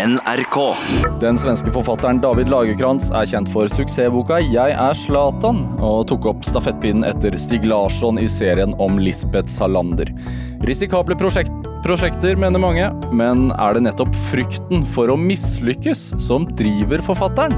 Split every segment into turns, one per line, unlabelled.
NRK.
Den svenske forfatteren David Lagerkrantz er kjent for suksessboka 'Jeg er Zlatan', og tok opp stafettpinnen etter Stig Larsson i serien om Lisbeth Salander. Risikable prosjekt prosjekter, mener mange, men er det nettopp frykten for å mislykkes som driver forfatteren?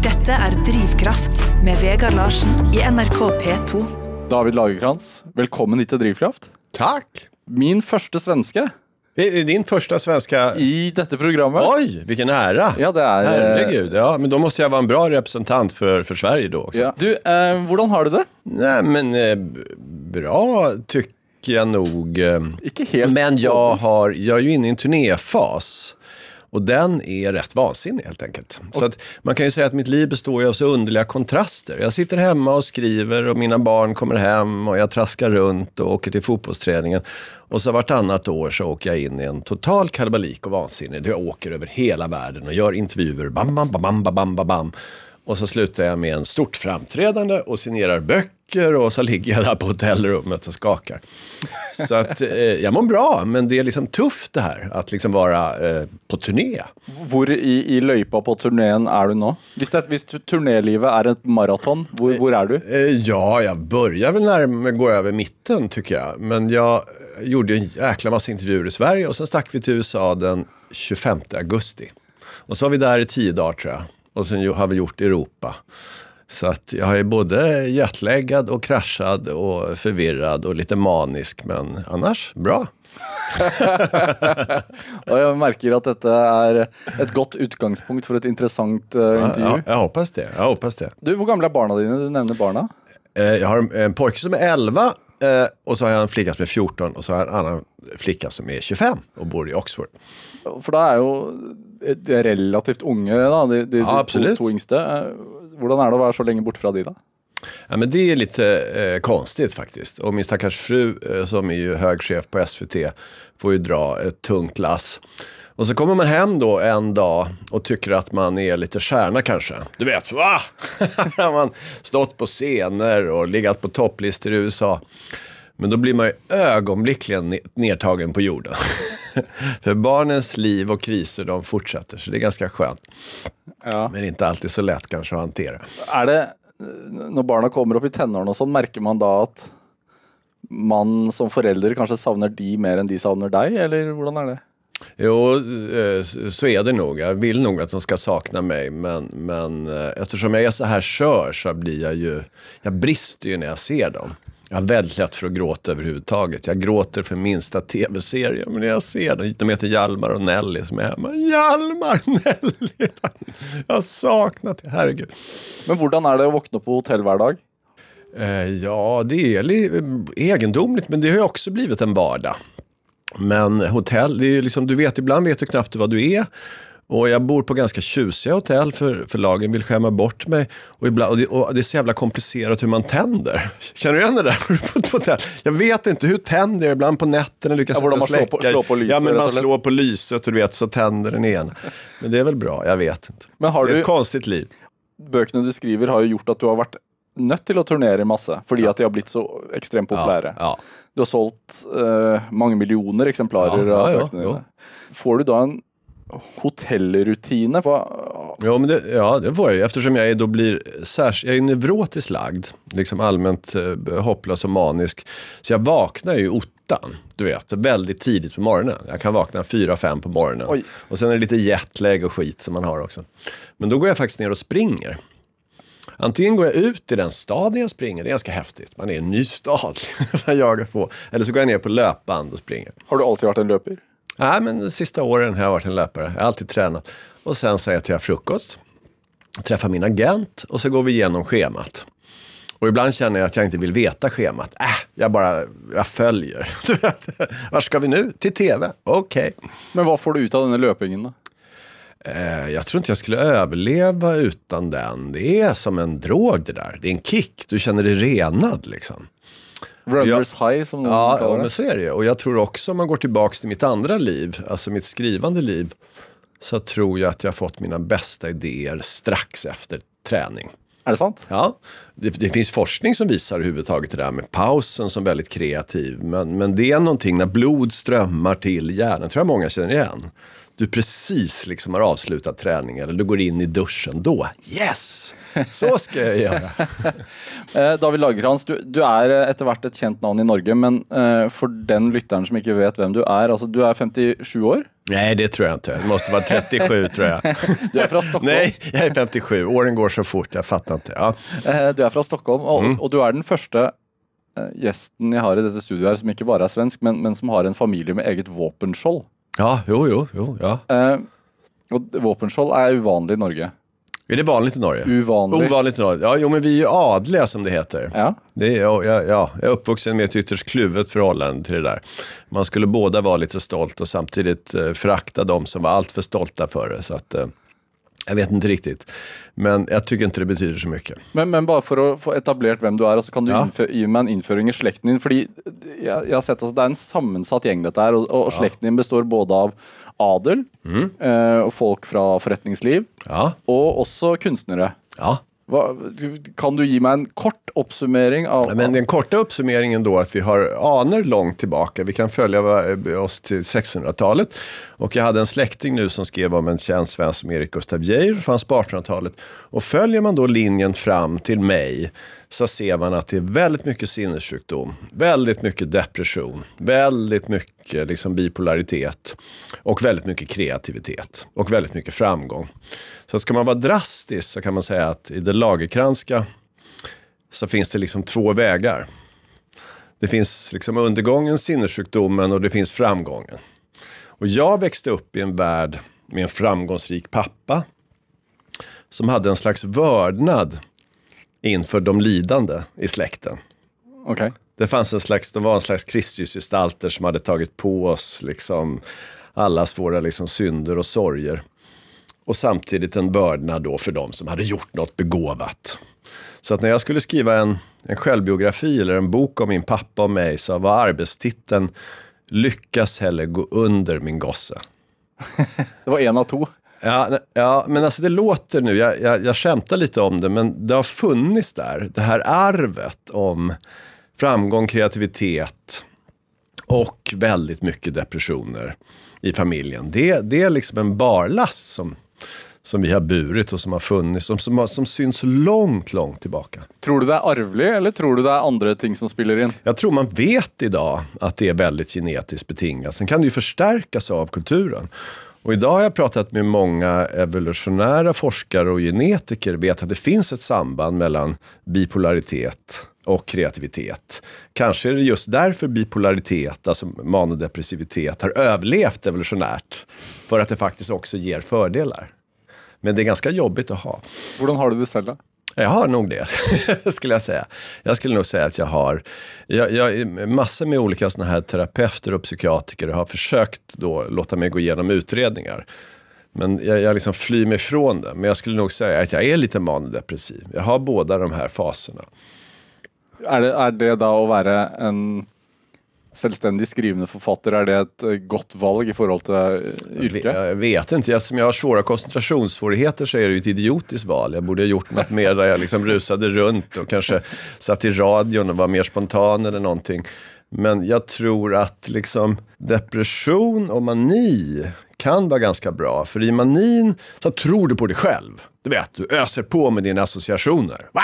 Dette er Drivkraft med Vegard Larsen i NRK P2.
David Lagerkrantz, velkommen hit til Drivkraft.
Tack!
Min første svenske
Är det din första svenska...
i dette programmet.
Oj, vilken ära!
Ja, det eh,
Herregud, ja, men då måste jag vara en bra representant för, för Sverige då också.
Ja. Du, eh, hvordan har du det?
Nej, men eh, bra tycker jag nog. Eh,
helt
men jag, har, jag är ju inne i en turnéfas. Och den är rätt vansinnig helt enkelt. Så att man kan ju säga att mitt liv består ju av så underliga kontraster. Jag sitter hemma och skriver och mina barn kommer hem och jag traskar runt och åker till fotbollsträningen. Och så vartannat år så åker jag in i en total kalabalik och vansinne. Jag åker över hela världen och gör intervjuer. Bam, bam, bam, bam, bam, bam, bam. Och så slutar jag med en stort framträdande och signerar böcker och så ligger jag där på hotellrummet och skakar. Så att eh, jag mår bra, men det är liksom tufft det här att liksom vara eh, på turné.
Hvor i, i løypa på turneen er du? Hvis, det, hvis turnélivet er et maraton, hvor er du?
Eh, ja, jag börjar väl närmare gå över mitten tycker jag. Men jag gjorde en jäkla massa intervjuer i Sverige och sen stack vi till USA den 25 augusti. Och så var vi där i tio dagar tror jag. Och sen har vi gjort Europa. Så att jag är både jetlaggad och kraschad och förvirrad och lite manisk. Men annars, bra.
Og jeg merker at dette er et godt utgangspunkt for et interessant eh,
Ja,
intervju.
jag hoppas det. Jag hoppas det.
Du, Hvor gamle er barna dine? Du nevner barna.
Eh, Jag har en- en pojke som är 11 eh, och så har jag en flicka som är 14 och så har jag en annan flicka som är 25 och bor i Oxford.
For da er jo de er relativt unge, da, de, de,
Ja,
to,
absolut.
to yngste. Eh, Hvordan er det å være så lenge bort fra de, da?
Ja, men det är lite eh, konstigt faktiskt. Och min stackars fru eh, som är ju hög chef på SVT får ju dra ett tungt lass. Och så kommer man hem då en dag och tycker att man är lite stjärna kanske. Du vet, va? har man stått på scener och legat på topplistor i USA. Men då blir man ju ögonblickligen ne- nedtagen på jorden. För barnens liv och kriser, de fortsätter. Så det är ganska skönt.
Ja.
Men inte alltid så lätt kanske att hantera.
Er det, eh, Når barna kommer opp i tenårene og sånn, merker man da at man som forelder kanskje savner de mer enn de savner deg, eller hvordan er det?
Jo, eh, så är det nog. Jag vill nog att de ska sakna mig. Men, men eh, eftersom jag är så här skör så blir jag ju... Jag brister ju när jag ser dem. Jag har väldigt lätt för att gråta överhuvudtaget. Jag gråter för minsta tv-serie. Men när jag ser dem, de heter Hjalmar och Nelly som är hemma. Hjalmar Nelly! Jag har saknat det, herregud.
Men hvordan er det våkne opp på hotell hver dag?
Eh, ja, det är li- egendomligt, men det har ju också blivit en vardag. Men hotell, det är ju liksom, du vet, ibland vet du knappt vad du är. Och jag bor på ganska tjusiga hotell för, för lagen vill skämma bort mig. Och, ibland, och, det, och det är så jävla komplicerat hur man tänder. Känner du igen det där? på ett hotell? Jag vet inte, hur tänder jag? Ibland på nätterna lyckas jag
man slå på- slå på lyset,
Ja, men man slår på lyset och du vet, så tänder den igen. Men det är väl bra, jag vet inte.
Men har
det är
du,
ett konstigt liv.
bøkene du skriver har jo gjort at du har vært nødt til å turnere masse, fordi at de har blitt så ekstremt populære.
Ja, ja.
Du har solgt eh, mange millioner eksemplarer
Ja,
av bøkene dine. Får du da en hotellrutine?
Ja, men det, ja, det får jag ju. Eftersom jag då blir särs, jag är neurotiskt lagd. Liksom allmänt eh, hopplös och manisk. Så jag vaknar ju ottan. Du vet, väldigt tidigt på morgonen. Jag kan vakna fyra, fem på morgonen.
Oj.
Och sen är det lite jetlag och skit som man har också. Men då går jag faktiskt ner och springer. Antingen går jag ut i den staden jag springer, det är ganska häftigt. Man är i en ny stad. jag jagar på. Eller så går jag ner på löpband och springer.
Har du alltid vært en løper?
Nej, men de sista åren har jag varit en löpare. Jag har alltid tränat. Och sen så äter jag frukost, träffar min agent och så går vi igenom schemat. Och ibland känner jag att jag inte vill veta schemat. Äh, jag bara, jag följer. Du vet, Var ska vi nu? Till tv? Okej.
Men hva får du ut av denne løpingen, da?
Eh, jag tror inte jag skulle överleva utan den. Det är som en drog det där. Det är en kick. Du känner dig renad liksom.
Runners high, som noen
Ja, ja,
kaller
men
det.
så är det ju. Och jag tror också om man går tillbaka till mitt andra liv, alltså mitt skrivande liv, så tror jag att jag har fått mina bästa idéer strax efter träning.
Är det sant?
Ja, det, det finns forskning som visar överhuvudtaget det där med pausen som väldigt kreativ. Men, men det är någonting när blod strömmar till hjärnan, tror jag många känner igen. Du precis liksom har avslutat träningen eller du går in i duschen. Då, yes! Så ska jag göra.
Eh, David Lagerkrans, du, du är eh, etter hvert et kjent navn i Norge, men eh, for den lytteren som ikke vet hvem du er, altså du er 57 år?
Nej, det tror jag inte. Det måste vara 37 tror jag.
Du är från Stockholm.
Nej, jag är 57. Åren går så fort, jag fattar inte. Ja.
Du er fra Stockholm, og, og du er den første eh, gjesten jeg har i dette studioet her som ikke bare er svensk, men, men som har en familie med eget våpenskjold.
Ja, jo, jo, jo, ja.
Eh, og våpenskjold er uvanlig i Norge.
Är det vanligt i Norge?
Uvanlig.
Ovanligt i Norge. Ja, jo, men vi är ju adliga som det heter.
Ja.
Det är, ja, ja, ja, jag är uppvuxen med ett ytterst kluvet förhållande till det där. Man skulle båda vara lite stolt och samtidigt eh, förakta de som var alltför stolta för det. Så att, eh, jag vet inte riktigt. Men jag tycker inte det betyder så mycket.
Men, men bare for å få etablert hvem du og så kan du
Ja.
gi meg en innføring i slekten din. Fordi jeg, jeg har sett altså, Det er en sammensatt gjeng, dette her. Og, og slekten din består både av adel, eh, og folk fra forretningsliv,
Ja,
og også kunstnere.
ja.
Va, kan du ge mig en kort uppsummering? av
Men den korta uppsummeringen då att vi har aner långt tillbaka. Vi kan följa eh, oss till 600-talet. Och jag hade en släkting nu som skrev om en känd svensk som Erik Gustaf Geijer, fanns på 1800-talet. Och följer man då linjen fram till mig så ser man att det är väldigt mycket sinnessjukdom, väldigt mycket depression, väldigt mycket liksom bipolaritet och väldigt mycket kreativitet och väldigt mycket framgång. Så ska man vara drastisk så kan man säga att i det Lagerkranska så finns det liksom två vägar. Det finns liksom undergången, sinnessjukdomen och det finns framgången. Och jag växte upp i en värld med en framgångsrik pappa som hade en slags vördnad inför de lidande i släkten.
Ok.
Det fanns en slags, de var en slags Kristusgestalter som hade tagit på oss liksom allas våra liksom synder och sorger. Och samtidigt en vördnad då för de som hade gjort något begåvat. Så att när jag skulle skriva en, en självbiografi eller en bok om min pappa och mig så var arbetstiteln Lyckas heller gå under min gosse.
Det var en av to.
Ja, ja, men alltså det låter nu, jag, jag, jag skämtar lite om det, men det har funnits där. Det här arvet om framgång, kreativitet och väldigt mycket depressioner i familjen. Det, det är liksom en barlast som, som vi har burit och som har funnits, som, som, som syns långt, långt tillbaka.
Tror du det är arvelig, eller tror du det är andra ting som spelar in?
Jag tror man vet idag att det är väldigt genetiskt betingat. Sen kan det ju förstärkas av kulturen. Och idag har jag pratat med många evolutionära forskare och genetiker vet att det finns ett samband mellan bipolaritet och kreativitet. Kanske är det just därför bipolaritet, alltså manodepressivitet, har överlevt evolutionärt. För att det faktiskt också ger fördelar. Men det är ganska jobbigt att ha.
Hur har du det själv?
Jag har nog det, skulle jag säga. Jag skulle nog säga att jag har, jag, jag, massor med olika såna här terapeuter och psykiatriker har försökt då låta mig gå igenom utredningar. Men jag, jag liksom flyr mig ifrån det. Men jag skulle nog säga att jag är lite manodepressiv. Jag har båda de här faserna.
Är det, är det då att vara en selvstendig skrivende forfatter, er det et eh, godt valg i forhold til eh, yrket?
Jag vet inte, eftersom jag har svåra koncentrationssvårigheter så är det ju ett idiotiskt val. Jag borde ha gjort något mer där jag liksom rusade runt och kanske satt i radion och var mer spontan eller någonting. Men jag tror att liksom depression och mani kan vara ganska bra. För i manin så tror du på dig själv. Du vet, du öser på med dina associationer. Va?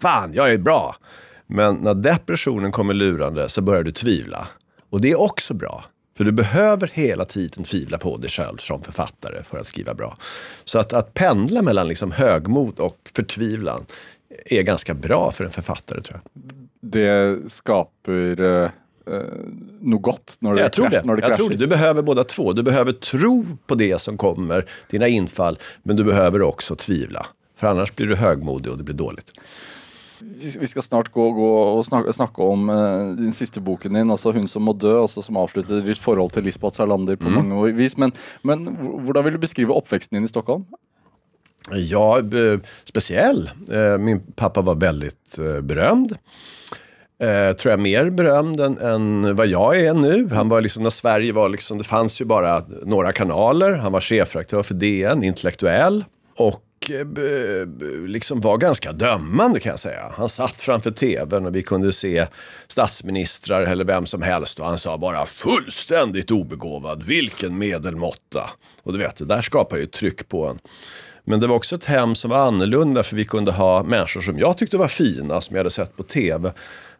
Fan, jag är bra. Men när depressionen kommer lurande så börjar du tvivla. Och det är också bra. För du behöver hela tiden tvivla på dig själv som författare för att skriva bra. Så att, att pendla mellan liksom högmod och förtvivlan är ganska bra för en författare tror jag.
Det skaper eh, eh, noe godt når det,
Jag tror
krasj-
det.
når det
Jag tror det. Du behöver båda två. Du behöver tro på det som kommer, dina infall, men du behöver också tvivla. För annars blir du högmodig och det blir dåligt.
Vi skal snart gå, gå og snakke, snakke om eh, din siste boken din, altså 'Hun som må dø', altså som avslutter ditt forhold til Lisbeth Salander
Mm.
på mange vis. Men, men hvordan vil du beskrive oppveksten din i Stockholm?
Ja, speciell. Eh, Min pappa var väldigt eh, berömd. Tror jag mer berömd än, än vad jag är nu. Han var liksom, när Sverige var liksom, det fanns ju bara några kanaler. Han var chefredaktör för DN, intellektuell. Och och eh, liksom var ganska dömande kan jag säga. Han satt framför tvn och vi kunde se statsministrar eller vem som helst och han sa bara fullständigt obegåvad, vilken medelmåtta. Och du vet, det där skapar ju tryck på en. Men det var också ett hem som var annorlunda för vi kunde ha människor som jag tyckte var fina, som jag hade sett på tv.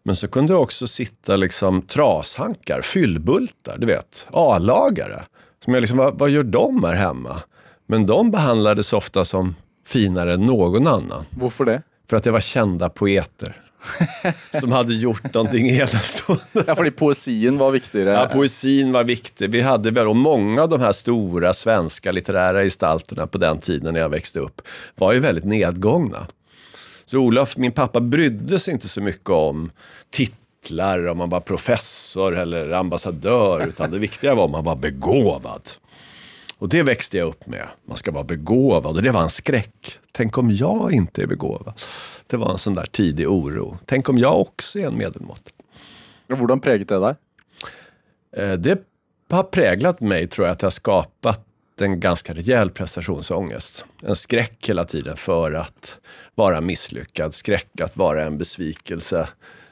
Men så kunde det också sitta liksom trashankar, fyllbultar, du vet, A-lagare. Som jag liksom, vad, vad gör de här hemma? Men de behandlades ofta som finare än någon annan.
Hvorfor det?
För att det var kända poeter. som hade gjort någonting enastående.
Ja, fordi poesien var viktigere.
Ja, poesin var viktig. Vi hade väl, och många av de här stora svenska litterära gestalterna på den tiden när jag växte upp var ju väldigt nedgångna. Så Olof, min pappa, brydde sig inte så mycket om titlar, om man var professor eller ambassadör, utan det viktiga var om man var begåvad. Och det växte jag upp med. Man ska vara begåvad och det var en skräck. Tänk om jag inte är begåvad. Det var en sån där tidig oro. Tänk om jag också är en medelmåtta.
Hvordan preget det deg?
Eh, Det har präglat mig, tror jag, att jag har skapat en ganska rejäl prestationsångest. En skräck hela tiden för att vara misslyckad, skräck att vara en besvikelse,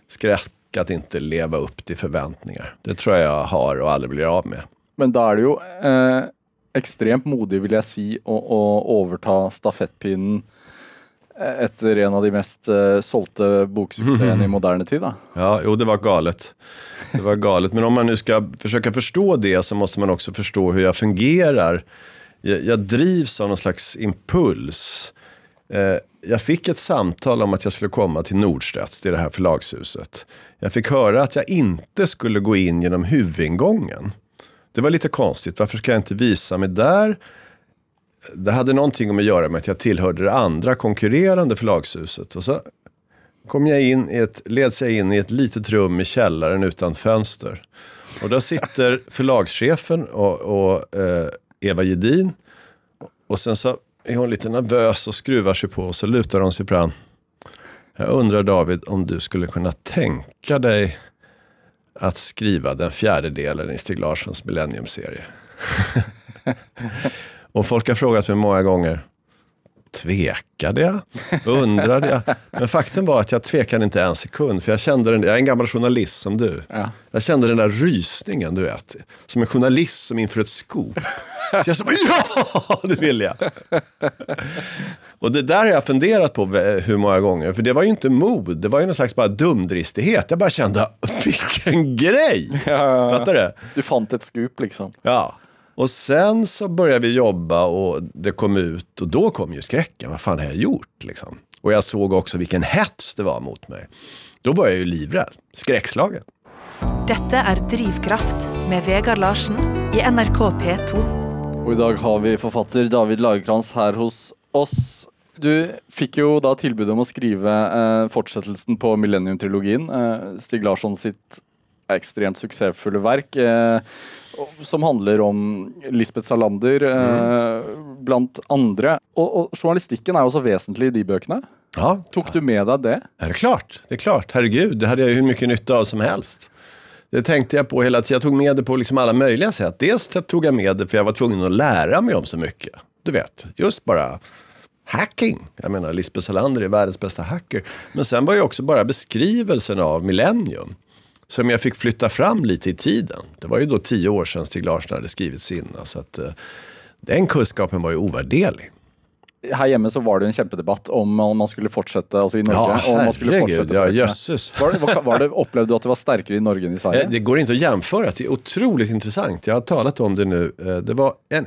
skräck att inte leva upp till förväntningar. Det tror jag jag har och aldrig blir av med.
Men da er det jo eh, ekstremt modig, vil jeg si, å, å overta stafettpinnen eh, etter en av de mest eh, solgte boksuksessene i moderne tid. da.
Ja, jo, det var galet. Det var galet. Men om man nu ska försöka förstå det så måste man också förstå hur jag fungerar. Jag, jag drivs av någon slags impuls. Eh, jag fick ett samtal om att jag skulle komma till Nordstedts, till det här förlagshuset. Jag fick höra att jag inte skulle gå in genom huvudingången. Det var lite konstigt. Varför ska jag inte visa mig där? Det hade någonting att göra med att jag tillhörde det andra konkurrerande förlagshuset. Och så kom jag in i ett, leds jag in i ett litet rum i källaren utan fönster. Och där sitter förlagschefen och, och eh, Eva Gedin. Och sen så är hon lite nervös och skruvar sig på och så lutar hon sig fram. Jag undrar David om du skulle kunna tänka dig att skriva den fjärde delen i Stig Larssons Millennium-serie. och folk har frågat mig många gånger, tvekade jag? Undrade jag? Men faktum var att jag tvekade inte en sekund, för jag kände den, jag är en gammal journalist som du.
Ja.
Jag kände den där rysningen, du vet. Som en journalist som inför ett skop. Så jag sa, ja, det vill jag. Och det där har jag funderat på vä- hur många gånger. För det var ju inte mod, det var ju någon slags bara dumdristighet. Jag bara kände, vilken grej! Fattar du?
Du fant et skup, liksom.
Ja. Och sen så började vi jobba och det kom ut och då kom ju skräcken. Vad fan har jag gjort liksom? Och jag såg också vilken hets det var mot mig. Då var jag ju livrädd, skräckslagen.
Dette er Drivkraft med Vegard Larsen i NRK P2.
Og i dag har vi forfatter David Lagerkrantz her hos oss. Du fikk jo da tilbud om å skrive eh, fortsettelsen på Millennium-trilogien. Eh, Stig Larsson sitt ekstremt suksessfulle verk, eh, som handler om Lisbeth Salander, eh, blant andre. Og, og journalistikken er jo så vesentlig i de bøkene.
Ja,
Tok du med deg det?
är det klart. Det är klart. Herregud, det hade jag hur mycket nytta av som helst. Det tänkte jag på hela tiden. Jag tog med det på liksom alla möjliga sätt. Dels tog jag med det för jag var tvungen att lära mig om så mycket. Du vet, just bara hacking. Jag menar, Lisbeth Salander är världens bästa hacker. Men sen var ju också bara beskrivelsen av Millennium. Som jag fick flytta fram lite i tiden. Det var ju då tio år sedan Stig Larsson hade skrivit sina. Så att, eh, den kunskapen var ju ovärderlig.
Her hjemme så var det en kjempedebatt om om man skulle fortsette, altså i Norge.
Ja,
om man skulle fortsette
Ja, jösses.
Var var, var det, opplevde du at det var sterkere i Norge enn i Sverige?
Eh, Det går inte att jämföra. Det är otroligt intressant. Jag har talat om det nu. Eh, Det var, en,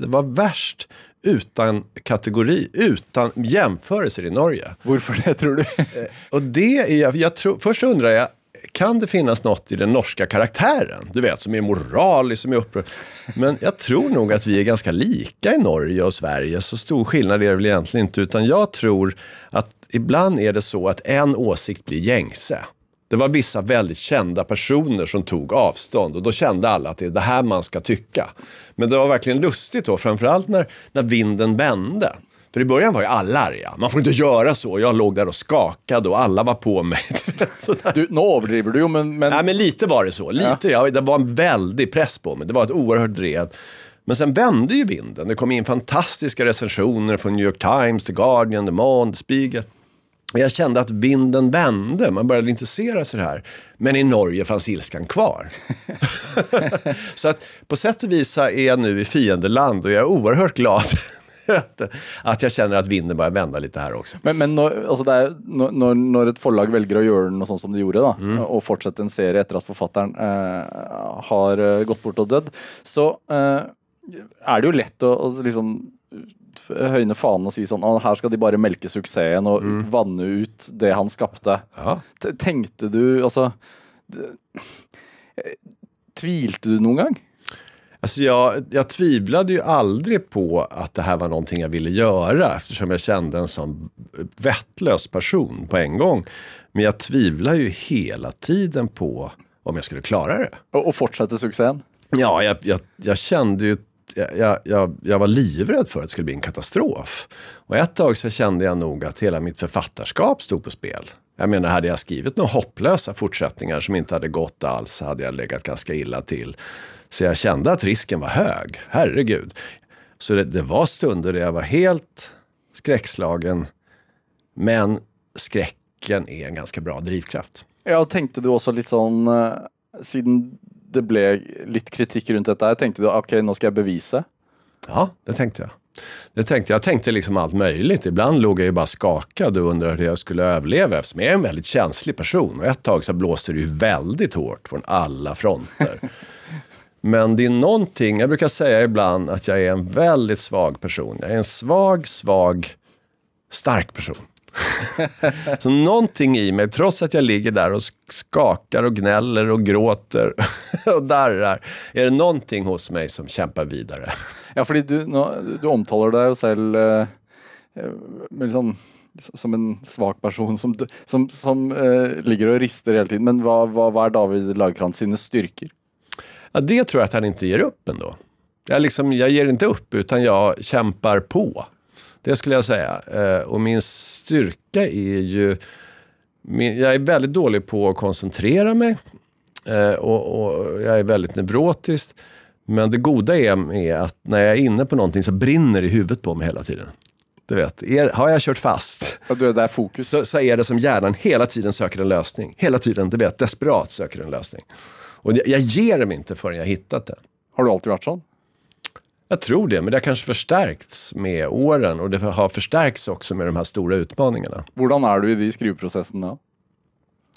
det var värst utan kategori, utan jämförelser i Norge.
Hvorfor det, tror du?
Och det är, jag, jag tror, först undrar jag, kan det finnas något i den norska karaktären? Du vet, som är moralisk, som är upprörd. Men jag tror nog att vi är ganska lika i Norge och Sverige. Så stor skillnad är det väl egentligen inte. Utan jag tror att ibland är det så att en åsikt blir gängse. Det var vissa väldigt kända personer som tog avstånd och då kände alla att det är det här man ska tycka. Men det var verkligen lustigt då, framförallt när, när vinden vände. För i början var ju alla arga. Man får inte göra så. Jag låg där och skakade och alla var på mig. Du vet, sådär.
du men, men
Nej, men lite var det så. Lite, ja. det var en väldig press på mig. Det var ett oerhört drev. Men sen vände ju vinden. Det kom in fantastiska recensioner från New York Times, The Guardian, The Monde, Spiegel. Och jag kände att vinden vände, man började intressera sig det här. Men i Norge fanns ilskan kvar. så att på sätt och vis är jag nu i fiendeland och jag är oerhört glad att jag känner att vinden börjar vända lite här också.
Men, men når, altså det er, når, når et forlag velger å gjøre noe sånt som de gjorde, da,
Mm.
og fortsette en serie etter at forfatteren eh, har eh, gått bort og dødd, så eh, er det jo lett å, å liksom høyne fanen og si sånn «Å, her skal de bare melke suksessen og
Mm.
vanne ut det han skapte.
Ja.
T- Tenkte du, eh, Tvilte du noen gang?
Alltså jag, jag tvivlade ju aldrig på att det här var någonting jag ville göra eftersom jag kände en sån vettlös person på en gång. Men jag tvivlar ju hela tiden på om jag skulle klara det.
Og, og fortsette suksessen?
Ja, jag, jag, jag kände ju... Jag, jag- jag, jag var livrädd för att det skulle bli en katastrof. Och ett tag så kände jag nog att hela mitt författarskap stod på spel. Jag menar, hade jag skrivit några hopplösa fortsättningar som inte hade gått alls så hade jag legat ganska illa till. Så jag kände att risken var hög. Herregud. Så det, det var stunder där jag var helt skräckslagen. Men skräcken är en ganska bra drivkraft.
Ja, og tenkte du også litt sånn eh, Siden det ble litt kritikk rundt dette, her, tenkte du ok, nå skal jeg bevise?
Ja, det tänkte jag. Det tänkte jag. Jag tänkte liksom allt möjligt. Ibland låg jag ju bara skakad och undrade hur jag skulle överleva eftersom jag är en väldigt känslig person. Och ett tag så blåste det ju väldigt hårt från alla fronter. Men det är någonting, jag brukar säga ibland att jag är en väldigt svag person. Jag är en svag, svag, stark person. så någonting i mig, trots att jag ligger där och skakar och gnäller och gråter och darrar, är det någonting hos mig som kämpar vidare.
Ja, fordi du, du omtaler deg jo selv eh, eh, liksom, som en svak person som, som, som eh, ligger og rister hele tiden. Men hva, hva, hva er David Lagerkrantz sine styrker?
Ja, det tror jag att han inte ger upp ändå. Jag, liksom, jag ger inte upp, utan jag kämpar på. Det skulle jag säga. Eh, och min styrka är ju... Jag är väldigt dålig på att koncentrera mig. Eh, och, och jag är väldigt neurotisk. Men det goda är, är att när jag är inne på någonting så brinner det i huvudet på mig hela tiden. Du vet, är, har jag kört fast
At du, det er fokus?
så, så är det som hjärnan hela tiden söker en lösning. Hela tiden, du vet, desperat söker en lösning. Och jag, ger dem inte förrän jag hittat den.
Har du alltid vært sånn?
Jag tror det, men det har kanske förstärkts med åren och det har förstärkts också med de här stora utmaningarna.
Hvordan er du i de skriveprosessene da?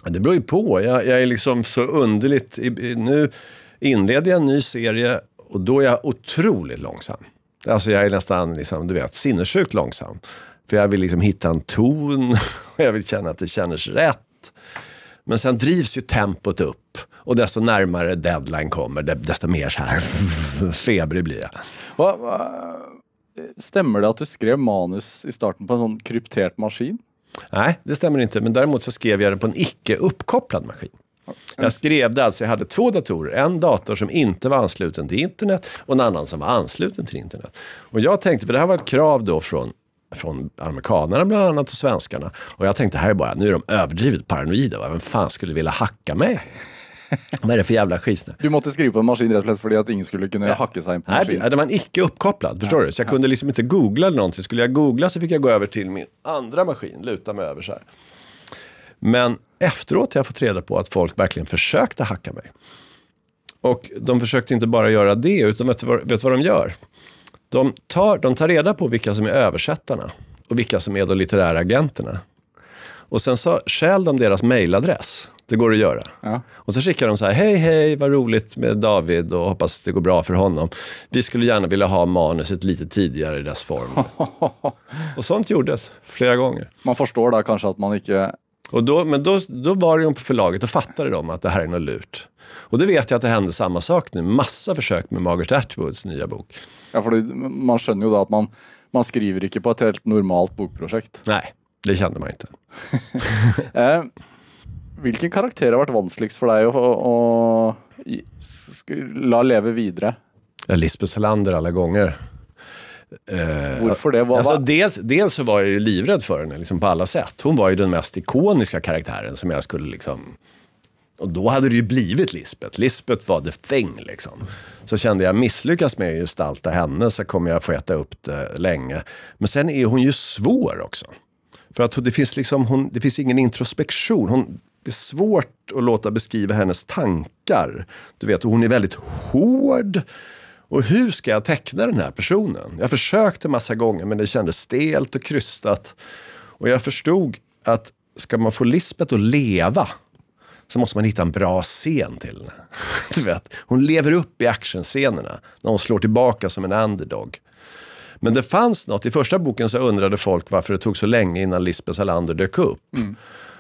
Det beror ju på. Jag, jag är liksom så underligt... Nu inleder jag en ny serie och då är jag otroligt långsam. Alltså jag är nästan, liksom, du vet, sinnessjukt långsam. För jag vill liksom hitta en ton och jag vill känna att det känns rätt. Men sen drivs ju tempot upp och desto närmare deadline kommer, de- desto mer så här febrig blir jag.
Hva, hva, stemmer det at du skrev manus i starten på en sånn kryptert maskin?
Nej, det stämmer inte. Men däremot så skrev jag det på en icke uppkopplad maskin. Jag skrev det alltså, jag hade två datorer. En dator som inte var ansluten till internet och en annan som var ansluten till internet. Och jag tänkte, för det här var ett krav då från, från amerikanerna bland annat och svenskarna. Och jag tänkte, här är bara, nu är de överdrivet paranoida. va? Vem fan skulle vilja hacka mig? Vad är det för jävla skitsnack?
Du måtte skrive på en maskin rett og slett fordi at ingen skulle kunne hakke seg inn på
Nej,
maskinen?
det- det var icke uppkopplad, förstår du? Så jag kunde liksom inte googla eller någonting. Skulle jag googla så fick jag gå över till min andra maskin, luta mig över så här. Men efteråt har jag fått reda på att folk verkligen försökte hacka mig. Och de försökte inte bara göra det, utan vet du vad, vet vad de gör? De tar, de tar reda på vilka som är översättarna och vilka som är de litterära agenterna. Och sen så stjäl de deras mailadress. Det går att göra.
Ja.
Och så skickar de så här, hej hej, vad roligt med David och hoppas det går bra för honom. Vi skulle gärna vilja ha manuset lite tidigare i dess form. och sånt gjordes flera gånger.
Man forstår da kanskje at man ikke
Och då, men då, då var de på förlaget och fattade de att det här är något lurt. Och det vet jag att det hände samma sak nu. Massa försök med Margaret Atwoods nya bok.
Ja, fordi man skjønner jo da at man, man skriver ikke på et helt normalt bokprosjekt.
Nej, det kände man inte.
Eh, hvilken karakter har å, å i- sk- la leve videre?
Ja, Lisbeth Salander alla gånger. Eh,
Hvorfor det? Hva,
Alltså, dels, dels så var jag ju livrädd för henne liksom på alla sätt. Hon var ju den mest ikoniska karaktären som jag skulle liksom Och då hade det ju blivit Lisbeth. Lisbeth var the thing liksom. Så kände jag, misslyckas med att gestalta henne så kommer jag få äta upp det länge. Men sen är hon ju svår också. För att det finns, liksom, hon, det finns ingen introspektion. Hon, det är svårt att låta beskriva hennes tankar. Du vet, hon är väldigt hård. Och hur ska jag teckna den här personen? Jag försökte massa gånger men det kändes stelt och krystat. Och jag förstod att ska man få Lisbeth att leva så måste man hitta en bra scen till henne. Du vet, hon lever upp i actionscenerna när hon slår tillbaka som en underdog. Men det fanns något. I första boken så undrade folk varför det tog så länge innan Lisbeth Salander dök upp. Mm.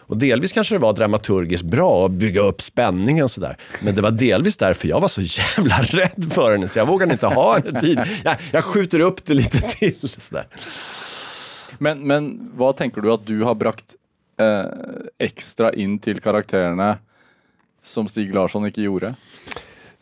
Och delvis kanske det var dramaturgiskt bra att bygga upp spänningen sådär. Men det var delvis därför jag var så jävla rädd för henne så jag vågade inte ha henne tid. Jag, jag skjuter upp det lite till. Sådär.
Men, men vad tänker du att du har bragt eh, extra in till karaktärerna som Stig Larsson inte gjorde?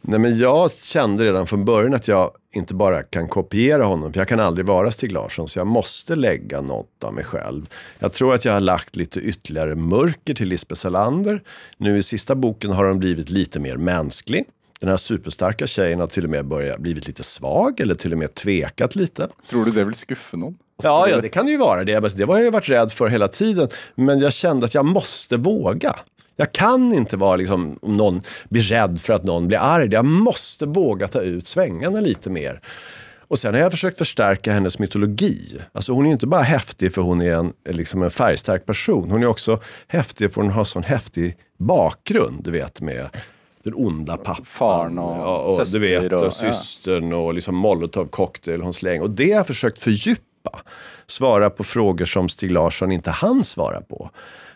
Nej, men jag kände redan från början att jag inte bara kan kopiera honom, för jag kan aldrig vara Stig Larsson, så jag måste lägga något av mig själv. Jag tror att jag har lagt lite ytterligare mörker till Lisbeth Salander. Nu i sista boken har hon blivit lite mer mänsklig. Den här superstarka tjejen har till och med börjat blivit lite svag eller till och med tvekat lite.
Tror du det vill skuffa någon?
Ja, ja, det kan ju vara. Det, det har jag varit rädd för hela tiden. Men jag kände att jag måste våga. Jag kan inte vara liksom, om någon blir rädd för att någon blir arg. Jag måste våga ta ut svängarna lite mer. Och sen har jag försökt förstärka hennes mytologi. Alltså hon är inte bara häftig för hon är en, liksom en färgstark person. Hon är också häftig för hon har sån häftig bakgrund, du vet med den onda pappan.
Farn och,
ja, och du vet, och, och systern ja. och liksom molotov cocktail hon slänger. Och det har jag försökt fördjupa. Svara på frågor som Stig Larsson inte hann svara på.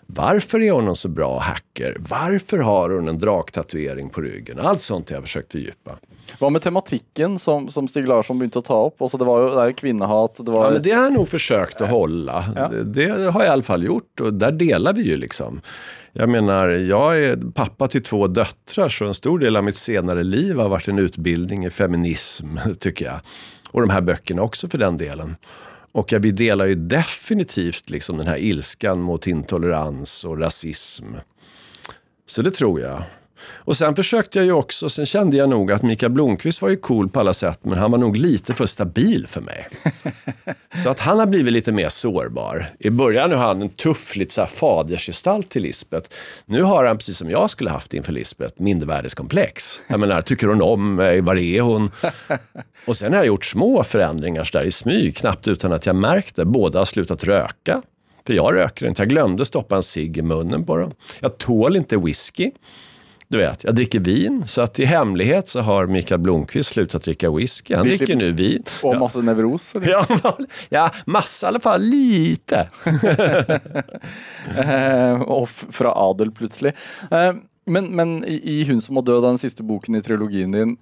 Varför är hon en så bra hacker? Varför har hon en draktatuering på ryggen? Allt sånt har jag försökt fördjupa.
Vad med tematiken som, som Stig Larsson började ta upp? Alltså det var ju det här kvinnohat. Det, var...
ja, men det har jag nog försökt att hålla. Ja. Det, det, har jag i alla fall gjort och där delar vi ju liksom. Jag menar, jag är pappa till två döttrar så en stor del av mitt senare liv har varit en utbildning i feminism, tycker jag. Och de här böckerna också för den delen. Och vi delar ju definitivt liksom den här ilskan mot intolerans och rasism. Så det tror jag. Och sen försökte jag ju också, sen kände jag nog att Mikael Blomqvist var ju cool på alla sätt, men han var nog lite för stabil för mig. så att han har blivit lite mer sårbar. I början har han en tuff, lite så här fadersgestalt till Lisbeth. Nu har han, precis som jag skulle haft inför Lisbeth, mindervärdeskomplex. Jag menar, tycker hon om mig? Var är hon? Och sen har jag gjort små förändringar där i smyg, knappt utan att jag märkt det. Båda har slutat röka. För jag röker inte. Jag glömde stoppa en cigg i munnen på dem. Jag tål inte whisky. Du vet, jag dricker vin. Så att i hemlighet så har Mikael Blomqvist slutat dricka whisky. Han dricker nu vin.
Och ja. massa neuros?
Ja, ja, massa i alla fall. Lite.
eh, och från adel plötsligt. Eh, men, men i, i Hun som har død, den sista boken i trilogin din,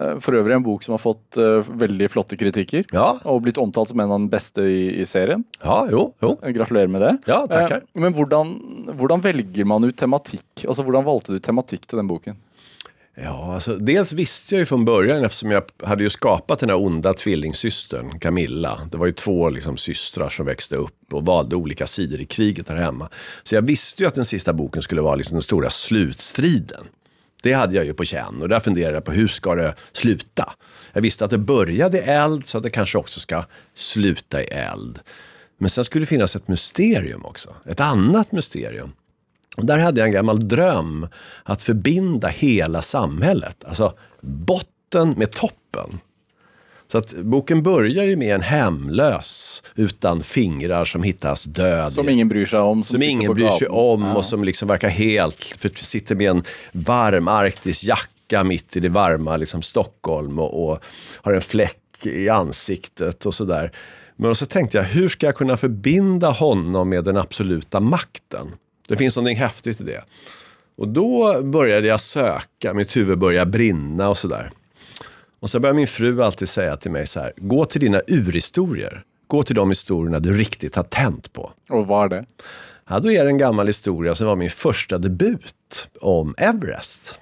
Eh, för övrigt en bok som har fått uh, väldigt flotta kritiker
ja.
och blivit omtalat som en av de bästa i, i serien.
Ja, jo, jo.
Eh, gratulerar med det.
Ja, tackar.
Uh, men hur väljer man ut tematik? Alltså hur valde du tematik till den boken?
Ja, alltså, dels visste jag ju från början eftersom jag hade ju skapat den här onda tvillingsystern Camilla. Det var ju två liksom, systrar som växte upp och valde olika sidor i kriget här hemma. Så jag visste ju att den sista boken skulle vara liksom den stora slutstriden. Det hade jag ju på känn och där funderade jag på hur ska det sluta? Jag visste att det började i eld så att det kanske också ska sluta i eld. Men sen skulle det finnas ett mysterium också. Ett annat mysterium. Och där hade jag en gammal dröm att förbinda hela samhället. Alltså botten med toppen. Så att boken börjar ju med en hemlös utan fingrar som hittas död.
Som ingen bryr sig om.
Som, som ingen bryr sig om ja. och som liksom verkar helt, för sitter med en varm arktisk jacka mitt i det varma liksom Stockholm och, och har en fläck i ansiktet och sådär. Men så tänkte jag, hur ska jag kunna förbinda honom med den absoluta makten? Det finns någonting häftigt i det. Och då började jag söka, mitt huvud började brinna och sådär. Och så börjar min fru alltid säga till mig så här, gå till dina urhistorier. Gå till de historierna du riktigt har tänt på.
Och vad är det?
Ja, då är det en gammal historia som var min första debut om Everest.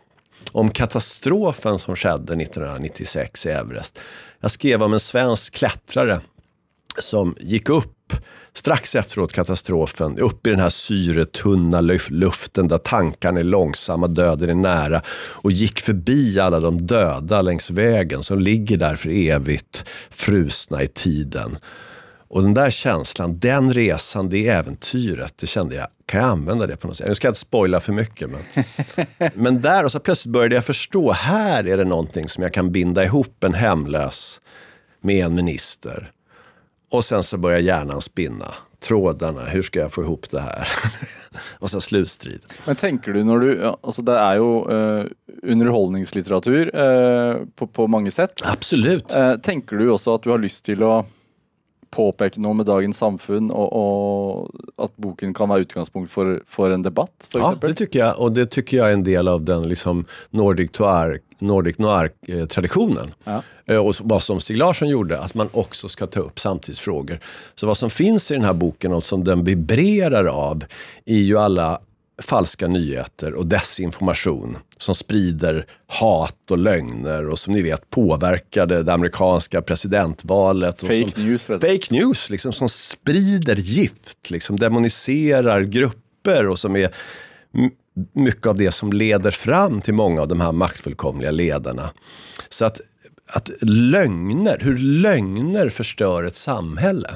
Om katastrofen som skedde 1996 i Everest. Jag skrev om en svensk klättrare som gick upp strax efteråt katastrofen, upp i den här syretunna luften där tankarna är långsamma, döden är nära och gick förbi alla de döda längs vägen som ligger där för evigt frusna i tiden. Och den där känslan, den resan, det äventyret, det kände jag, kan jag använda det på något sätt? Nu ska jag inte spoila för mycket, men, men där och så plötsligt började jag förstå, här är det någonting som jag kan binda ihop en hemlös med en minister. Och sen så börjar hjärnan spinna. Trådarna, hur ska jag få ihop det här? och så slutstrid.
Men tänker du när du, alltså det är ju uh, underhållningslitteratur uh, på, på många sätt.
Absolut.
Uh, tänker du också att du har lust till att påpeke noe med dagens samfunn, och och at boken kan vara utgångspunkt för for en debatt? For
ja, det tycker jag. Och det tycker jag är en del av den liksom, Nordic, noir, Nordic noir-traditionen. Ja. Eh, och vad som Stig Larsson gjorde, att man också ska ta upp samtidsfrågor. Så vad som finns i den här boken och som den vibrerar av, är ju alla falska nyheter och desinformation som sprider hat och lögner och som ni vet påverkade det amerikanska presidentvalet.
Fake
som,
news.
Fake news, liksom, som sprider gift, liksom demoniserar grupper och som är mycket av det som leder fram till många av de här maktfullkomliga ledarna. Så att, att lögner, hur lögner förstör ett samhälle.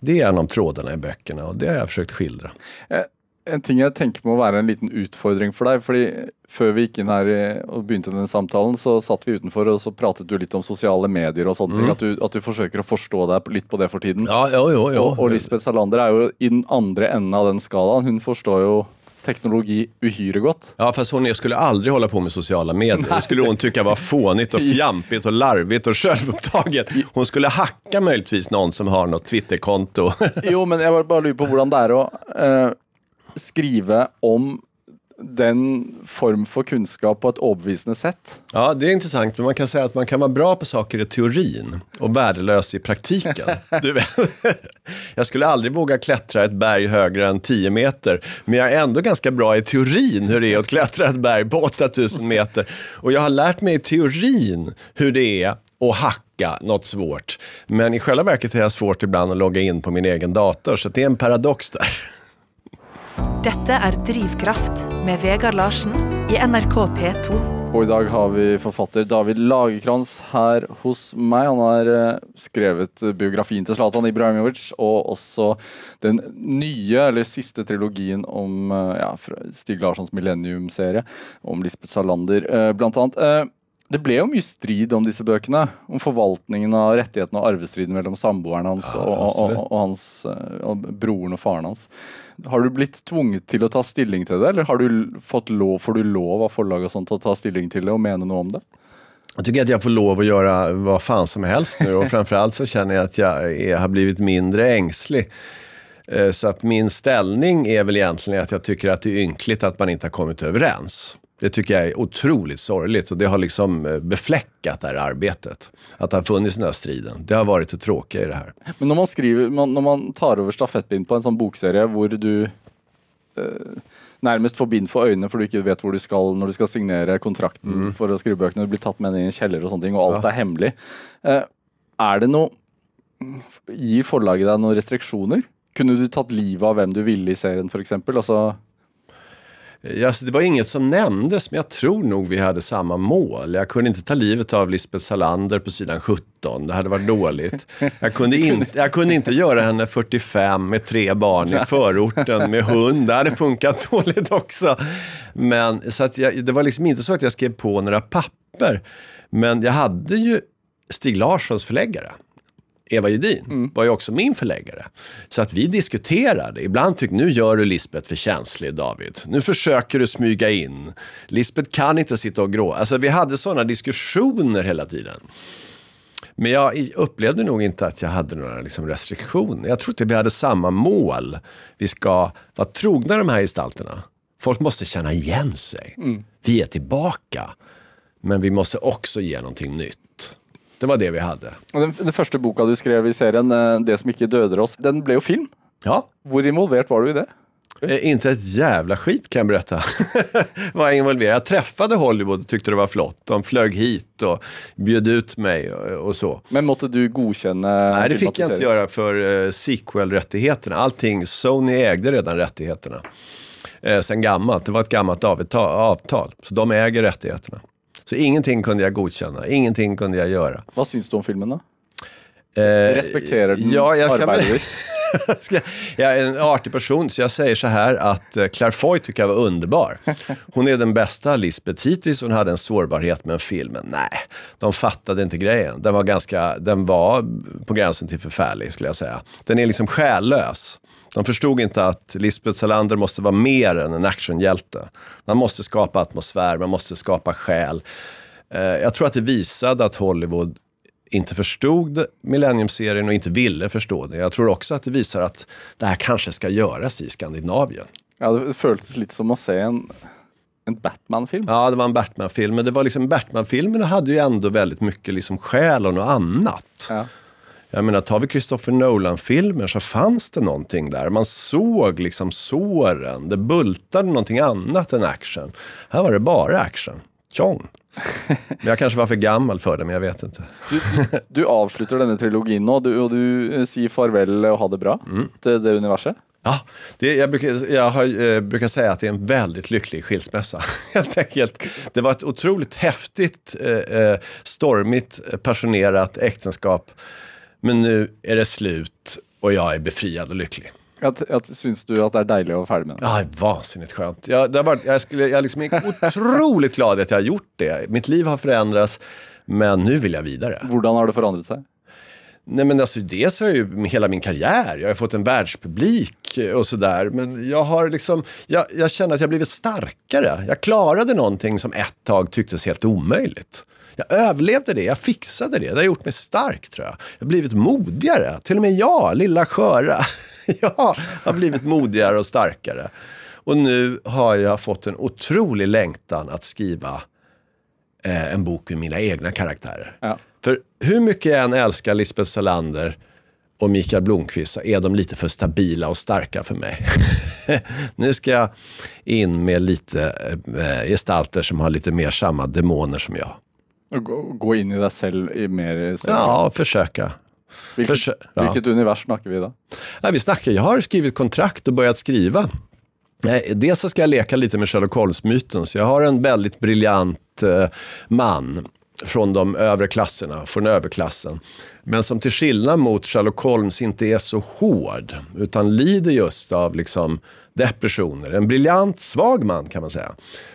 Det är en av trådarna i böckerna och det har jag försökt skildra.
En ting jeg tenker må være en liten utfordring for deg. fordi Før vi gikk inn her eh, og begynte den samtalen, så satt vi utenfor og så pratet du litt om sosiale medier og sånne mm. ting. At du, at du, forsøker å forstå deg litt på det for tiden.
Ja, jo, jo, jo.
Og, og Lisbeth Salander er jo i den andre enden av den skalaen. Hun forstår jo teknologi uhyre godt.
Ja, fast hon skulle aldrig hålla på med sociala medier. Det skulle hon tycka var fånigt och fjampigt och larvigt och självupptaget. Hon skulle hacka möjligtvis någon som har något Twitterkonto.
jo, men jag bara lurer på hur det är att skriva om den form för kunskap på ett överbevisande sätt.
Ja, det är intressant. Men man kan säga att man kan vara bra på saker i teorin och värdelös i praktiken. du vet. Jag skulle aldrig våga klättra ett berg högre än 10 meter, men jag är ändå ganska bra i teorin hur det är att klättra ett berg på 8000 meter. Och jag har lärt mig i teorin hur det är att hacka något svårt. Men i själva verket är jag svårt ibland att logga in på min egen dator, så det är en paradox där.
Dette är Drivkraft med Vegard Larsen i NRK P2.
Och idag har vi författare David Lagerkrans här hos mig. Han har eh, skrivit biografin till Zlatan Ibrahimovic, och också den nya eller sista trilogin om eh, ja, Stig Larssons Millennium-serie, om Lisbeth Salander, eh, bland annat. Det ble jo mye strid om disse bøkene. Om forvaltningen av rettighetene og arvestriden mellom samboeren hans ja, og, og, og, hans, og broren og faren hans. Har du blitt tvunget til å ta stilling til det, eller har du fått lov, får du lov av forlag och sånt att ta stilling till det och mena något om det?
Jag tycker att jag får lov att göra vad fan som helst nu och framförallt så känner jag att jag är, har blivit mindre ängslig. Eh, så att min ställning är väl egentligen att jag tycker att det är ynkligt att man inte har kommit överens. Det tycker jag är otroligt sorgligt och det har liksom eh, befläckat det här arbetet. Att det har funnits den här striden. Det har varit det tråkiga i det här.
Men när man skriver, när man tar över stafettpinnen på en sån bokserie där du eh, närmast får bind för ögonen för du inte vet var du ska när du ska signera kontrakten mm. för att skriva böckerna. Du blir tatt med i en källare och sånt och allt ja. är hemligt. Eh, är det något, ger förlaget dig några restriktioner? Kunde du tagit livet av vem du ville i serien för exempel? Alltså,
Alltså, det var inget som nämndes, men jag tror nog vi hade samma mål. Jag kunde inte ta livet av Lisbeth Salander på sidan 17. Det hade varit dåligt. Jag kunde, in, jag kunde inte göra henne 45 med tre barn i förorten med hund. Det hade funkat dåligt också. Men, så att jag, det var liksom inte så att jag skrev på några papper. Men jag hade ju Stig Larssons förläggare. Eva Gedin mm. var ju också min förläggare. Så att vi diskuterade. Ibland tyckte nu gör du Lisbeth för känslig, David. Nu försöker du smyga in. Lisbeth kan inte sitta och grå. Alltså vi hade sådana diskussioner hela tiden. Men jag upplevde nog inte att jag hade några liksom, restriktioner. Jag trodde vi hade samma mål. Vi ska vara trogna de här gestalterna. Folk måste känna igen sig. Mm. Vi är tillbaka. Men vi måste också ge någonting nytt. Det var det vi hade.
Den, den första boken du skrev i serien, eh, Det som inte dödar oss, den blev ju film.
Ja.
Hur involverad var du i det?
Eh, inte ett jävla skit kan jag berätta. var jag involverad. Jag träffade Hollywood och tyckte det var flott. De flög hit och bjöd ut mig och, och så.
Men måtte du godkänna
Nej, det fick jag inte göra för eh, sequel-rättigheterna. Allting, Sony ägde redan rättigheterna. Eh, sen gammalt, det var ett gammalt avtal, avtal. Så de äger rättigheterna. Så ingenting kunde jag godkänna, ingenting kunde jag göra.
Vad syns du om filmen då?
Eh,
Respekterar du
ja, jag
arbetet
jag är en artig person, så jag säger så här att eh, Claire Foy tycker jag var underbar. Hon är den bästa Lisbeth hittills, hon hade en sårbarhet med filmen. Nej, de fattade inte grejen. Den var, ganska, den var på gränsen till förfärlig, skulle jag säga. Den är liksom själlös. De förstod inte att Lisbeth Salander måste vara mer än en actionhjälte. Man måste skapa atmosfär, man måste skapa själ. Eh, Jag tror att det visade att Hollywood inte förstod Millennium-serien och inte ville förstå det. Jag tror också att det visar att det här kanske ska göras i Skandinavien.
Ja, det føltes litt som å se en, en Batman-film.
Ja, det var en Batman-film, men det var liksom Batman-filmerna hade ju ändå väldigt mycket liksom själ och något annat.
Ja.
Jag menar, tar vi Christopher Nolan-filmer så fanns det någonting där. Man såg liksom såren, det bultade någonting annat än action. Här var det bara action. Tjong! Men jag kanske var för gammal för det, men jag vet inte.
Du, du, du avslutter denne trilogien nå, du, og du eh, sier farvel og ha det bra
Mm.
til det universet.
Ja, det, jag, brukar, jag har, eh, brukar säga att det är en väldigt lycklig skilsmässa. Helt enkelt. Det var ett otroligt häftigt, eh, eh, stormigt, passionerat äktenskap. Men nu är det slut och jag är befriad och lycklig.
At, at, syns du at det er deilig å være ferdig med det?
Ja, är vansinnigt skönt. Jag, det har varit, jag, skulle, jag liksom är otroligt glad att jag har gjort det. Mitt liv har förändrats, men nu vill jag vidare.
Hvordan har det forandret seg?
Nej men alltså dels har jag ju hela min karriär, jag har fått en världspublik och sådär. Men jag har liksom, jag, jag känner att jag blivit starkare. Jag klarade någonting som ett tag tycktes helt omöjligt. Jag överlevde det, jag fixade det. Det har gjort mig stark tror jag. Jag har blivit modigare. Till och med jag, lilla sköra, jag har blivit modigare och starkare. Och nu har jag fått en otrolig längtan att skriva eh, en bok med mina egna karaktärer.
Ja.
För hur mycket jag än älskar Lisbeth Salander och Mikael Blomqvist så är de lite för stabila och starka för mig. nu ska jag in med lite eh, gestalter som har lite mer samma demoner som jag.
Gå, inn i deg selv i mer?
Ja, försöka.
Hvilket,
försø- ja.
hvilket univers snakker vi da?
Ja, vi snackar, jag har skrivit kontrakt och börjat skriva. Nej, Dels så ska jag leka lite med Sherlock Holmes-myten, så jag har en väldigt briljant eh, man från de övre klasserna, från överklassen. Men som till skillnad mot Sherlock Holmes inte är så hård, utan lider just av liksom depressioner. En briljant, svag man kan man säga.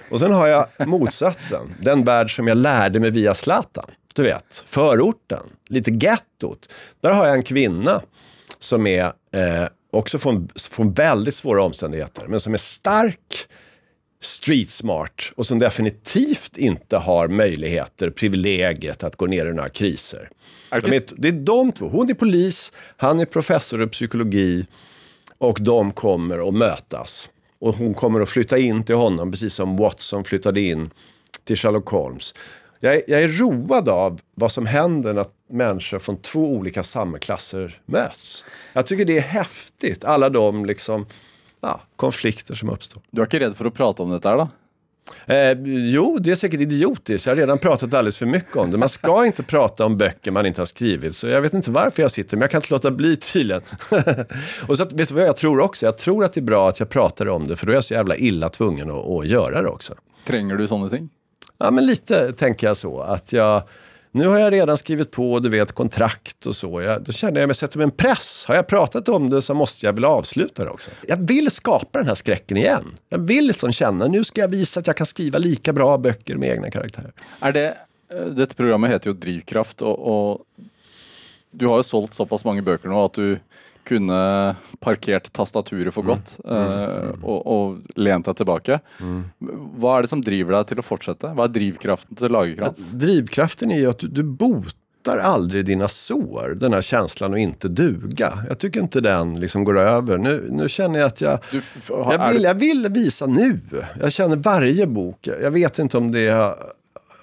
Och sen har jag motsatsen, den värld som jag lärde mig via Zlatan. Du vet, förorten, lite gettot. Där har jag en kvinna som är eh, också från, från väldigt svåra omständigheter, men som är stark, street smart och som definitivt inte har möjligheter, privilegiet att gå ner i några kriser. De är, det är de två. Hon är polis, han är professor i psykologi och de kommer att mötas. Och hon kommer att flytta in till honom, precis som Watson flyttade in till Sherlock Holmes. Jag är, jag är road av vad som händer när människor från två olika samhällsklasser möts. Jag tycker det är häftigt, alla de liksom, ja, konflikter som uppstår.
du är inte rädd för att prata om det där då?
Eh, jo, det är säkert idiotiskt. Jag har redan pratat alldeles för mycket om det. Man ska inte prata om böcker man inte har skrivit. Så jag vet inte varför jag sitter, men jag kan inte låta bli tydligen. och så vet du vad jag tror också? Jag tror att det är bra att jag pratar om det, för då är jag så jävla illa tvungen att, att göra det också.
Trenger du sånne ting?
Ja, men lite tänker jag så. Att jag, nu har jag redan skrivit på, du vet, kontrakt och så. Jag, då känner jag mig, sätter mig en press. Har jag pratat om det så måste jag väl avsluta det också. Jag vill skapa den här skräcken igen. Jag vill liksom känna, nu ska jag visa att jag kan skriva lika bra böcker med egna karaktärer.
Är det, eh, detta programmet heter ju Drivkraft, och, och du har ju sålt så pass många böcker nu att du kunne parkert tastaturet for godt eh, og, og lent deg tilbake. Hva er det som driver deg til å fortsette? Hva er drivkraften til Lagerkrantz?
Drivkraften är ju att du, du botar aldrig dina sår, den här känslan att inte duga. Jag tycker inte den liksom går över. Nu, nu känner jag att jag,
Du, f-
jag,
er
vill, jag vill visa nu. Jag känner varje bok, jag vet inte om det jag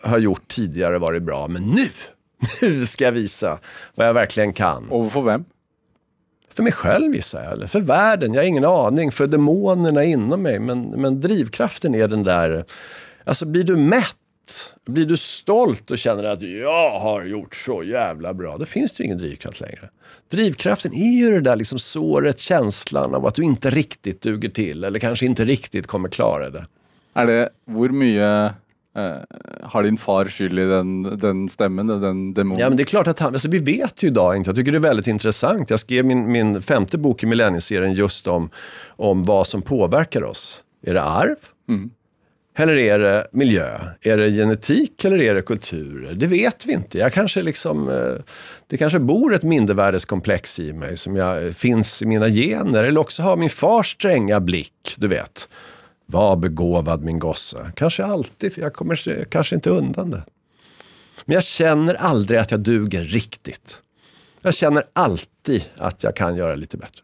har gjort tidigare varit bra, men nu! Nu ska jag visa vad jag verkligen kan.
Overfor hvem?
För mig själv gissar jag, eller för världen, jag har ingen aning. För demonerna inom mig. Men, men drivkraften är den där, alltså blir du mätt blir du stolt och känner att jag har gjort så jävla bra, då finns det ju ingen drivkraft längre. Drivkraften är ju det där liksom såret, känslan av att du inte riktigt duger till eller kanske inte riktigt kommer klara det.
Är det, hur mycket eh, har din far skyld i den, den stämmen, den demonen?
Ja, men det är klart att han, alltså, vi vet ju idag inte, jag tycker det är väldigt intressant. Jag skrev min, min femte bok i Millennieserien just om, om vad som påverkar oss. Är det arv?
Mm.
Eller är det miljö? Är det genetik eller är det kultur? Det vet vi inte. Jag kanske liksom, eh, det kanske bor ett mindervärdeskomplex i mig som jag, finns i mina gener. Eller också har min fars stränga blick, du vet. Var begåvad min gosse. Kanske alltid, för jag kommer kanske inte undan det. Men jag känner aldrig att jag duger riktigt. Jag känner alltid att jag kan göra lite bättre.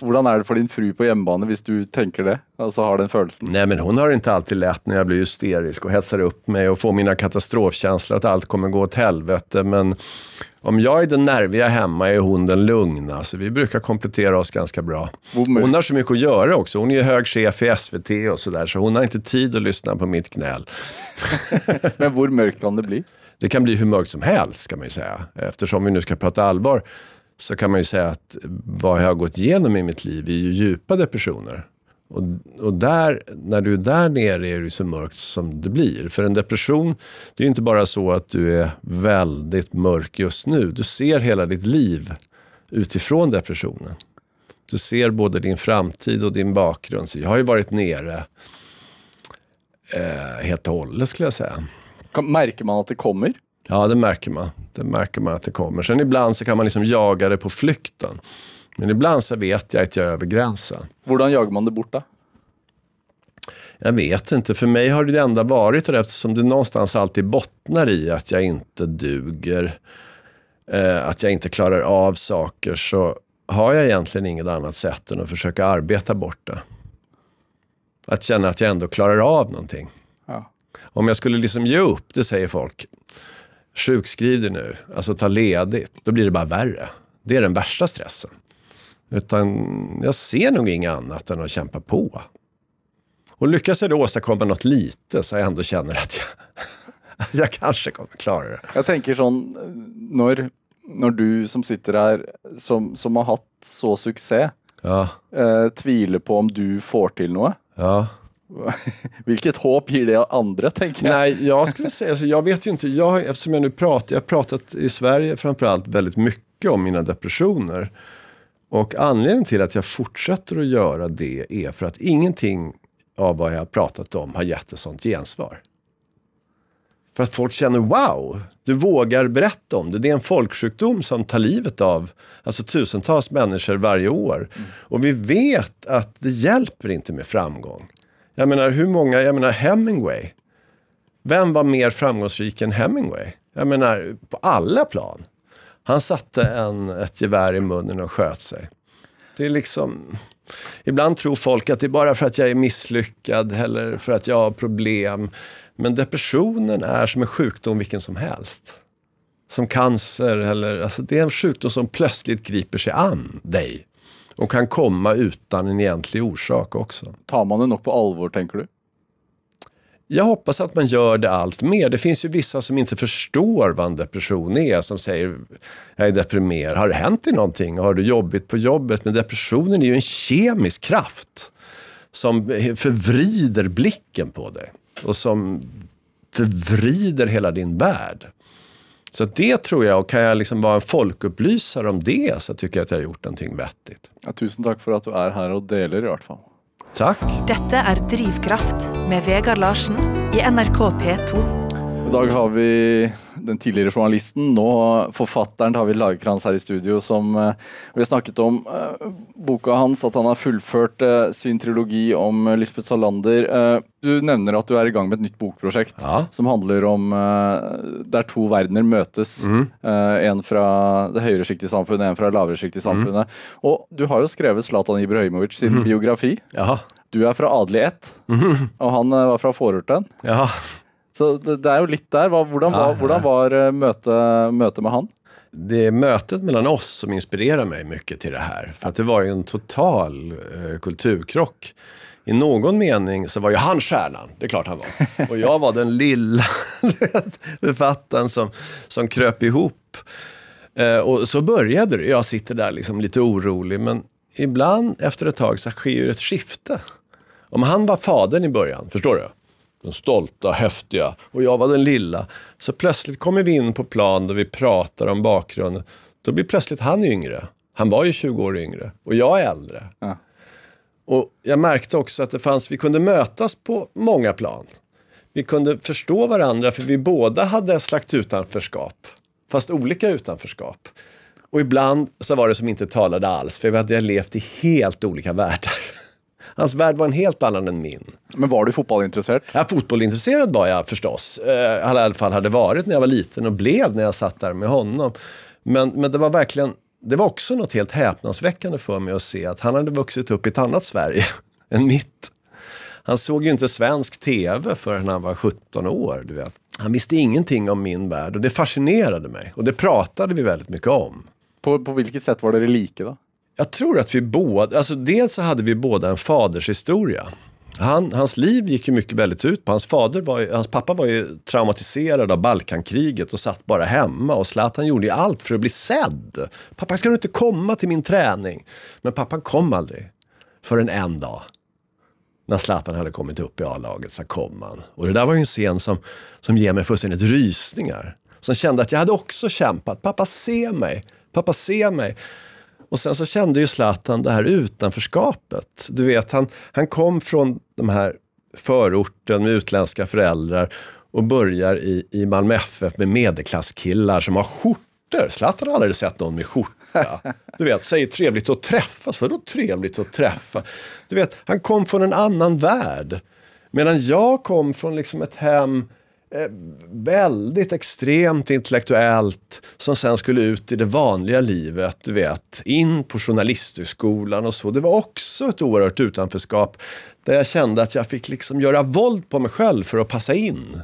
Hur är det för din fru på hemmabane om du tänker det? Alltså har den känslan?
Nej, men hon har inte alltid lätt när jag blir hysterisk och hetsar upp mig och får mina katastrofkänslor att allt kommer gå åt helvete. Men om jag är den nerviga hemma är hon den lugna. Så vi brukar komplettera oss ganska bra. Hon har så mycket att göra också. Hon är hög chef i SVT och sådär. Så hon har inte tid att lyssna på mitt gnäll.
men hur mörkt kan det bli?
Det kan bli hur mörkt som helst kan man ju säga. Eftersom vi nu ska prata allvar så kan man ju säga att vad jag har gått igenom i mitt liv är ju djupa depressioner. Och, och där, när du är där nere är det så mörkt som det blir. För en depression, det är ju inte bara så att du är väldigt mörk just nu. Du ser hela ditt liv utifrån depressionen. Du ser både din framtid och din bakgrund. Så jag har ju varit nere eh, helt och hållet skulle jag säga.
Märker man att det kommer?
Ja, det märker man. Det märker man att det kommer. Sen ibland så kan man liksom jaga det på flykten. Men ibland så vet jag att jag är över gränsen.
Hur jagar man det bort då?
Jag vet inte. För mig har det enda varit det eftersom det någonstans alltid bottnar i att jag inte duger. Eh, att jag inte klarar av saker. Så har jag egentligen inget annat sätt än att försöka arbeta bort det. Att känna att jag ändå klarar av någonting. Ja. Om jag skulle liksom ge upp, det säger folk sjukskriv dig nu, alltså ta ledigt, då blir det bara värre. Det är den värsta stressen. Utan jag ser nog inget annat än att kämpa på. Och lyckas jag då åstadkomma något lite så jag ändå känner att jag, att jag kanske kommer klara det.
Jag tänker sån, när, när du som sitter här, som, som har haft så succé, ja. eh, tvivlar på om du får till något.
Ja.
Vilket hopp ger det andra, tänker jag?
Nej, jag skulle säga, alltså, jag vet ju inte, jag, eftersom jag nu pratar, jag har pratat i Sverige framförallt väldigt mycket om mina depressioner. Och anledningen till att jag fortsätter att göra det är för att ingenting av vad jag har pratat om har gett ett sånt gensvar. För att folk känner wow, du vågar berätta om det. Det är en folksjukdom som tar livet av alltså tusentals människor varje år. Mm. Och vi vet att det hjälper inte med framgång. Jag menar, hur många, jag menar Hemingway. Vem var mer framgångsrik än Hemingway? Jag menar, på alla plan. Han satte en, ett gevär i munnen och sköt sig. Det är liksom... Ibland tror folk att det är bara för att jag är misslyckad eller för att jag har problem. Men depressionen är som en sjukdom vilken som helst. Som cancer eller... Alltså det är en sjukdom som plötsligt griper sig an dig och kan komma utan en egentlig orsak också.
Tar man det nog på allvar, tänker du?
Jag hoppas att man gör det allt mer. Det finns ju vissa som inte förstår vad en depression är, som säger jag är deprimerad. Har det hänt dig någonting? Har du jobbigt på jobbet? Men depressionen är ju en kemisk kraft som förvrider blicken på dig och som förvrider hela din värld. Så det tror jag, och kan jag liksom vara en folkupplysare om det så tycker jag att jag har gjort någonting vettigt.
Ja, tusen tack för att du är här och delar i alla fall.
Tack.
Detta är Drivkraft med Vegard Larsen i NRK P2.
I dag har vi den tidigare journalisten, nå forfatteren David Lagerkrans här i studio, som uh, vi har snakket om uh, boka hans, att han har fullført uh, sin trilogi om Lisbeth Salander. du nämner att du är igång med ett nytt bokprojekt ja. som handlar om där två världar mötes. Mm. en från det högre skiktet i samhället, en från det lavere skiktet i samhället. Mm. Och du har ju skrivit Zlatan Ibrahimovic sin mm. biografi.
Ja.
Du är från adlig ett, mm. och han var från förorten.
Ja.
Så det, er jo litt der. Hva, hvordan, ja, var, hvordan var eh, møtet, møtet, med han?
det är mötet mellan oss som inspirerar mig mycket till det här. För att det var ju en total eh, kulturkrock. I någon mening så var ju han stjärnan, det är klart han var. Och jag var den lilla författaren som, som kröp ihop. Eh, och så började det. Jag sitter där liksom lite orolig, men ibland efter ett tag så sker ju ett skifte. Om han var fadern i början, förstår du? Den stolta, häftiga. Och jag var den lilla. Så plötsligt kommer vi in på plan där vi pratar om bakgrunden. Då blir plötsligt han yngre. Han var ju 20 år yngre. Och jag är äldre.
Ja.
Och jag märkte också att det fanns, vi kunde mötas på många plan. Vi kunde förstå varandra för vi båda hade ett slags utanförskap. Fast olika utanförskap. Och ibland så var det som inte talade alls, för vi hade levt i helt olika världar. Hans värld var en helt annan än min.
Men var du fotbollintresserad?
Ja, fotbollintresserad var jag förstås. Eh, I alla fall hade varit när jag var liten och blev när jag satt där med honom. Men, men det var verkligen, det var också något helt häpnadsväckande för mig att se att han hade vuxit upp i ett annat Sverige än mitt. Han såg ju inte svensk TV förrän han var 17 år, du vet. Han visste ingenting om min värld och det fascinerade mig. Och det pratade vi väldigt mycket om.
På, på vilket sätt var det lika då?
Jag tror att vi båda, alltså dels så hade vi båda en fadershistoria. Han, hans liv gick ju mycket väldigt ut på, hans, fader var ju, hans pappa var ju traumatiserad av Balkankriget och satt bara hemma och Zlatan gjorde ju allt för att bli sedd. Pappa, ska du inte komma till min träning? Men pappan kom aldrig. Förrän en dag. När Zlatan hade kommit upp i A-laget så kom han. Och det där var ju en scen som, som ger mig fullständigt rysningar. Som kände att jag hade också kämpat. Pappa, se mig. Pappa, se mig. Och sen så kände ju Zlatan det här utanförskapet. Du vet, han, han kom från de här förorten med utländska föräldrar och börjar i, i Malmö FF med medelklasskillar som har skjortor. Zlatan har aldrig sett någon med skjorta. Du vet, säger trevligt att träffas. Vadå trevligt att träffa? Du vet, han kom från en annan värld. Medan jag kom från liksom ett hem eh, Eh, väldigt extremt intellektuellt som sen skulle ut i det vanliga livet, du vet, in på journalisthögskolan och så. Det var också ett oerhört utanförskap där jag kände att jag fick liksom göra våld på mig själv för att passa in.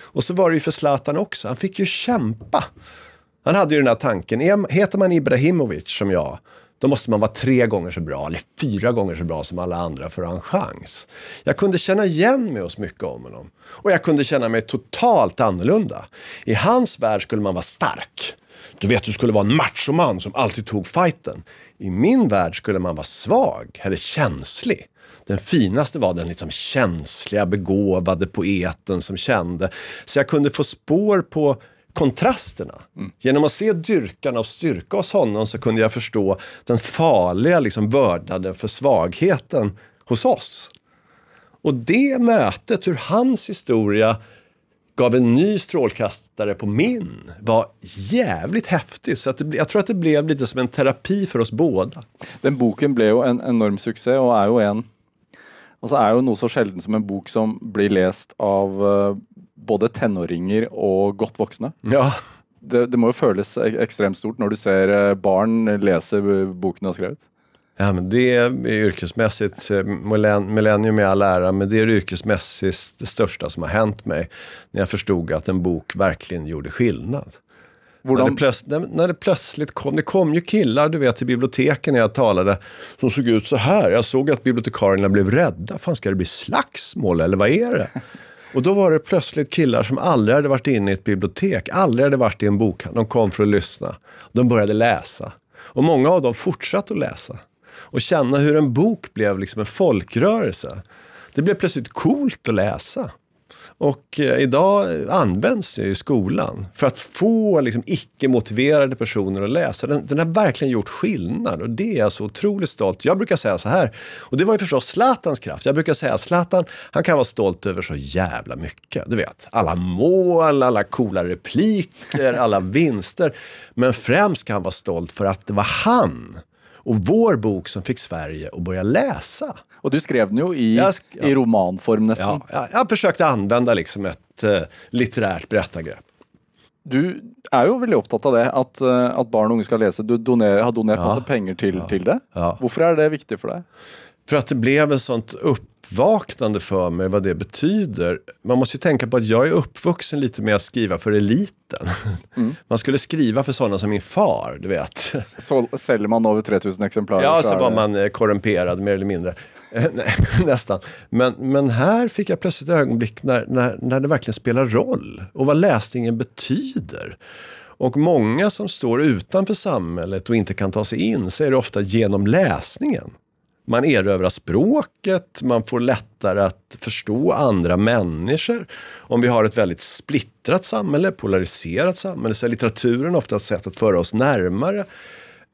Och så var det ju för Zlatan också, han fick ju kämpa. Han hade ju den här tanken, heter man Ibrahimovic som jag, då måste man vara tre gånger så bra, eller fyra gånger så bra som alla andra för att ha en chans. Jag kunde känna igen mig hos mycket om honom. Och jag kunde känna mig totalt annorlunda. I hans värld skulle man vara stark. Du vet, du skulle vara en machoman som alltid tog fighten. I min värld skulle man vara svag, eller känslig. Den finaste var den liksom känsliga, begåvade poeten som kände. Så jag kunde få spår på kontrasterna. Genom att se dyrkan av styrka hos honom så kunde jag förstå den farliga liksom, vördnaden för svagheten hos oss. Och det mötet, hur hans historia gav en ny strålkastare på min, var jävligt häftigt. Så att det, jag tror att det blev lite som en terapi för oss båda.
Den boken blev jo en enorm suksess, og er jo en Altså er jo noe så sjelden som en bok som blir lest av eh, både tenåringer og godt voksne.
Ja,
Det, det må jo føles ek- ekstremt stort når du ser eh, barn lese eh, boken du har skrevet.
Ja, men det är yrkesmässigt, eh, millen- millennium i all ära, men det är yrkesmässigt det största som har hänt mig. När jag förstod att en bok verkligen gjorde skillnad. När det, plöts- när, när det plötsligt kom, det kom ju killar du vet till biblioteken när jag talade som såg ut så här. Jag såg att bibliotekarierna blev rädda. Fan ska det bli slagsmål eller vad är det? Och då var det plötsligt killar som aldrig hade varit inne i ett bibliotek, aldrig hade varit i en bokhandel. De kom för att lyssna. De började läsa. Och många av dem fortsatte att läsa. Och känna hur en bok blev liksom en folkrörelse. Det blev plötsligt coolt att läsa. Och eh, idag används det i skolan för att få liksom, icke-motiverade personer att läsa. Den, den har verkligen gjort skillnad och det är jag så otroligt stolt. Jag brukar säga så här, och det var ju förstås Zlatans kraft. Jag brukar säga att Zlatan, han kan vara stolt över så jävla mycket. Du vet, alla mål, alla coola repliker, alla vinster. Men främst kan han vara stolt för att det var han och vår bok som fick Sverige att börja läsa.
og du skrev den jo i,
sk- ja.
i romanform, nesten.
Ja, jag, jag försökte använda liksom ett eh, litterärt berättargrepp.
Du er jo veldig opptatt av det, at, eh, at barn og unge skal lese. Du doner, har donert
Ja.
masse penger til, til det.
Ja.
Hvorfor er det viktig for deg?
För att det blev ett sånt upp, uppvaknande för mig vad det betyder. Man måste ju tänka på att jag är uppvuxen lite med att skriva för eliten. Mm. Man skulle skriva för sådana som min far, du vet.
Så säljer man över 3000 exemplar?
Ja, så, så var man eh, korrumperad mer eller mindre. Eh, nästan. Men, men här fick jag plötsligt ögonblick när, när, när det verkligen spelar roll och vad läsningen betyder. Och många som står utanför samhället och inte kan ta sig in säger det ofta genom läsningen. Man erövrar språket, man får lättare att förstå andra människor. Om vi har ett väldigt splittrat samhälle, polariserat samhälle, så är litteraturen ofta ett sätt att föra oss närmare.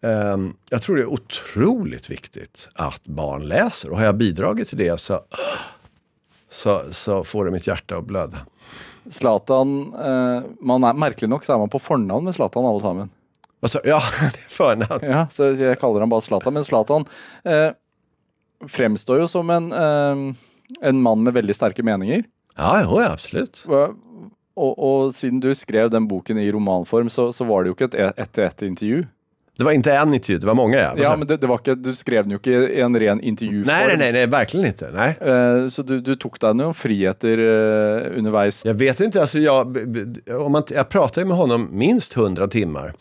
Ehm, jag tror det är otroligt viktigt att barn läser och har jag bidragit till det så, så, så får det mitt hjärta att blöda.
Zlatan, eh, man är märkligt nog så är man på förnamn med Zlatan allesammans.
Alltså, ja, det är förnamn.
Ja, så jag kallar honom bara Zlatan. Men Zlatan eh, framstår ju som en, eh, en man med väldigt starka meningar.
Ja, jo, absolut.
Och, och, och sedan du skrev den boken i romanform så, så var det ju inte ett ett, ett intervju.
Det var inte en intervju, det var många. Ja,
ja men det, det, var inte, du skrev den ju inte i en ren intervju.
Nej, nej, nej, nej, verkligen inte. Nej.
Uh, så du, du tog dig några friheter uh, underveis?
Jag vet inte, alltså jag, om man, jag pratade med honom minst hundra timmar.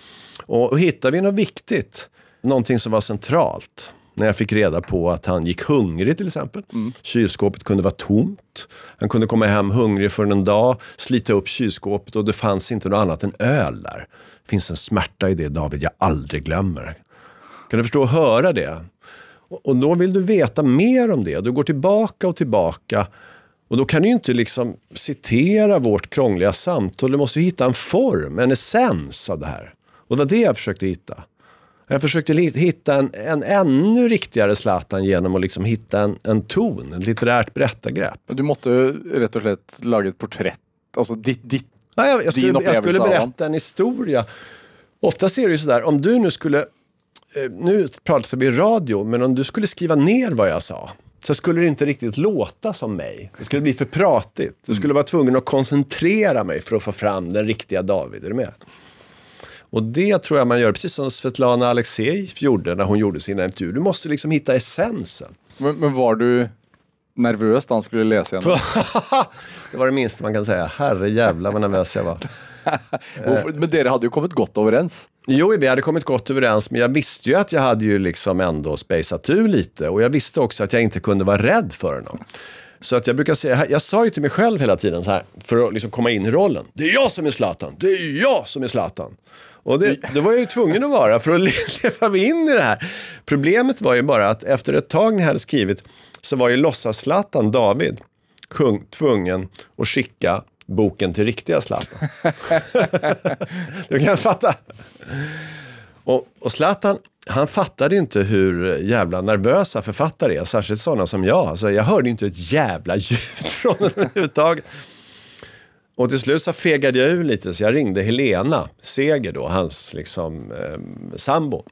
Och, och hittade vi något viktigt, någonting som var centralt, när jag fick reda på att han gick hungrig till exempel. Mm. Kylskåpet kunde vara tomt. Han kunde komma hem hungrig för en dag, slita upp kylskåpet och det fanns inte något annat än öl där. Det finns en smärta i det David jag aldrig glömmer. Kan du förstå och höra det? Och då vill du veta mer om det. Du går tillbaka och tillbaka. Och då kan du ju inte liksom citera vårt krångliga samtal. Du måste hitta en form, en essens av det här. Och det var det jag försökte hitta. Jag försökte hitta en, en ännu riktigare Zlatan genom att liksom hitta en, en ton, ett litterärt berättargrepp.
Du måste rätt och slett laga ett porträtt, alltså ditt, ditt
ja, jag, jag, skulle, jag skulle berätta en historia. Ofta ser det ju sådär, om du nu skulle, eh, nu pratar vi radio, men om du skulle skriva ner vad jag sa, så skulle det inte riktigt låta som mig. Det skulle bli för pratigt. Du skulle vara tvungen att koncentrera mig för att få fram den riktiga David. Är du med? Och det tror jag man gör, precis som Svetlana Alexejev gjorde när hon gjorde sina intervjuer. Du måste liksom hitta essensen.
Men, men var du nervös när han skulle läsa
henne? det var det minsta man kan säga. Herre jävla vad nervös jag var.
men det hade ju kommit gott överens.
Jo, vi hade kommit gott överens, men jag visste ju att jag hade ju liksom ändå spejsat ur lite. Och jag visste också att jag inte kunde vara rädd för honom. Så att jag brukar säga, jag sa ju till mig själv hela tiden så här, för att liksom komma in i rollen. Det är jag som är Zlatan! Det är jag som är Zlatan! Och det, det var jag ju tvungen att vara för att leva mig in i det här. Problemet var ju bara att efter ett tag när jag hade skrivit så var ju låtsas-Zlatan, David, kung, tvungen att skicka boken till riktiga Zlatan. du kan fatta. Och, och Zlatan, han fattade inte hur jävla nervösa författare är, särskilt sådana som jag. Alltså, jag hörde inte ett jävla ljud från honom överhuvudtaget. Och till slut så fegade jag ur lite, så jag ringde Helena Seger då, hans liksom, eh, sambo,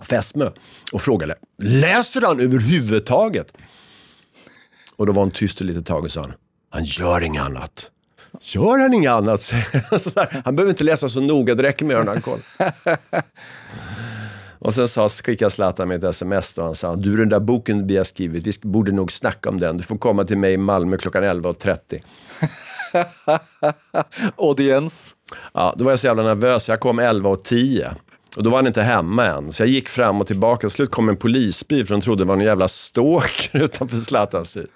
fästmö, och frågade, läser han överhuvudtaget? Och då var hon tyst ett litet tag och sa, han gör inget annat. Gör han inget annat? han behöver inte läsa så noga, det räcker med att ha koll. Och sen sa, skickade Zlatan med ett sms och han sa, du den där boken vi har skrivit, vi borde nog snacka om den. Du får komma till mig i Malmö klockan 11.30.
Audiens.
Ja, då var jag så jävla nervös. Jag kom 11 och 10. Och då var han inte hemma än. Så jag gick fram och tillbaka. Till slut kom en polisbil för de trodde det var en jävla stalker utanför Zlatans hus.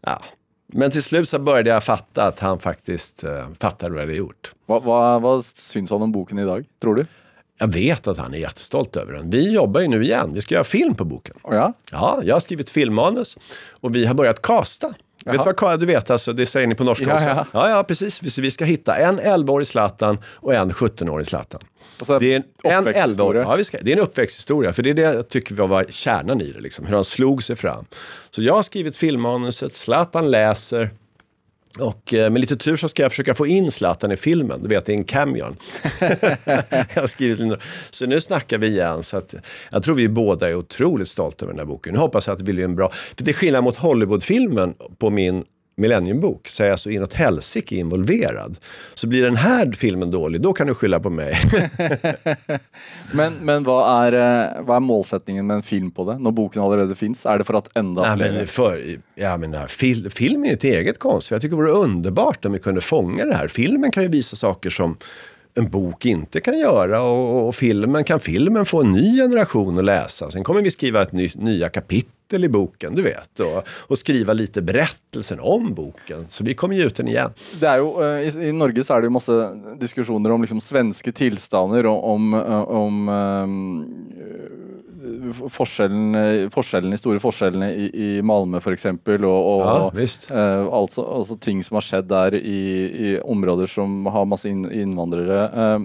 Ja. Men till slut så började jag fatta att han faktiskt uh, fattade vad jag hade gjort.
Vad, vad, vad syns han om boken idag, tror du?
Jag vet att han är jättestolt över den. Vi jobbar ju nu igen. Vi ska göra film på boken.
Oh ja?
ja, jag har skrivit filmmanus och vi har börjat kasta. Vet du vad du vet alltså, det säger ni på norska
ja,
också.
Ja.
ja, ja, precis. Vi ska hitta en 11-årig Zlatan och en 17-årig Zlatan.
Det är en, en 11
ja, vi ska, det är en uppväxthistoria, för det är det jag tycker var kärnan i det, liksom, hur han slog sig fram. Så jag har skrivit filmmanuset, Zlatan läser, och eh, med lite tur så ska jag försöka få in Zlatan i filmen. Du vet, är en camion. jag har skrivit Så nu snackar vi igen. Så att jag tror vi båda är otroligt stolta över den här boken. Nu hoppas jag att det blir en bra... För det är skillnad mot Hollywoodfilmen på min Millenniumbok så är jag så inåt helsike involverad. Så blir den här filmen dålig, då kan du skylla på mig.
men men vad, är, eh, vad är målsättningen med en film på det, när boken redan finns? Är det för att ända
Nej, men för, jag menar, fil, film är ett eget konst. För jag tycker det vore underbart om vi kunde fånga det här. Filmen kan ju visa saker som en bok inte kan göra och, och, filmen kan filmen få en ny generation att läsa. Sen kommer vi skriva ett ny, nya kapitel i boken, du vet. Och, och, skriva lite berättelsen om boken. Så vi kommer ge ut den igen.
Det är ju, eh, i, i Norge så är det ju massa diskussioner om liksom svenska tillstånd om, om, om um, forskjellen, forskjellen, de store forskjellene i, i Malmö f.eks. Og, og
ja,
uh, altså, altså, ting som har skjedd der i, i områder som har masse innvandrere. Uh,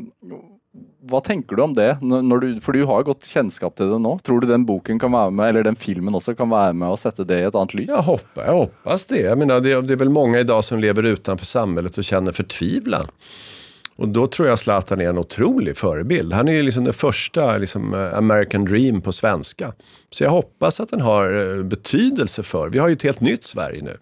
vad tänker du om det? Når du, för du har gått kännskap till det nu. Tror du den boken kan vara med, eller den filmen också kan vara med och sätta det i ett annat ljus?
Jag hoppas, jag hoppas det. Jag menar, det, det är väl många idag som lever utanför samhället och känner förtvivlan. Och då tror jag Zlatan är en otrolig förebild. Han är ju liksom den första liksom, eh, American Dream på svenska. Så jag hoppas att den har eh, betydelse för, vi har ju ett helt nytt Sverige nu.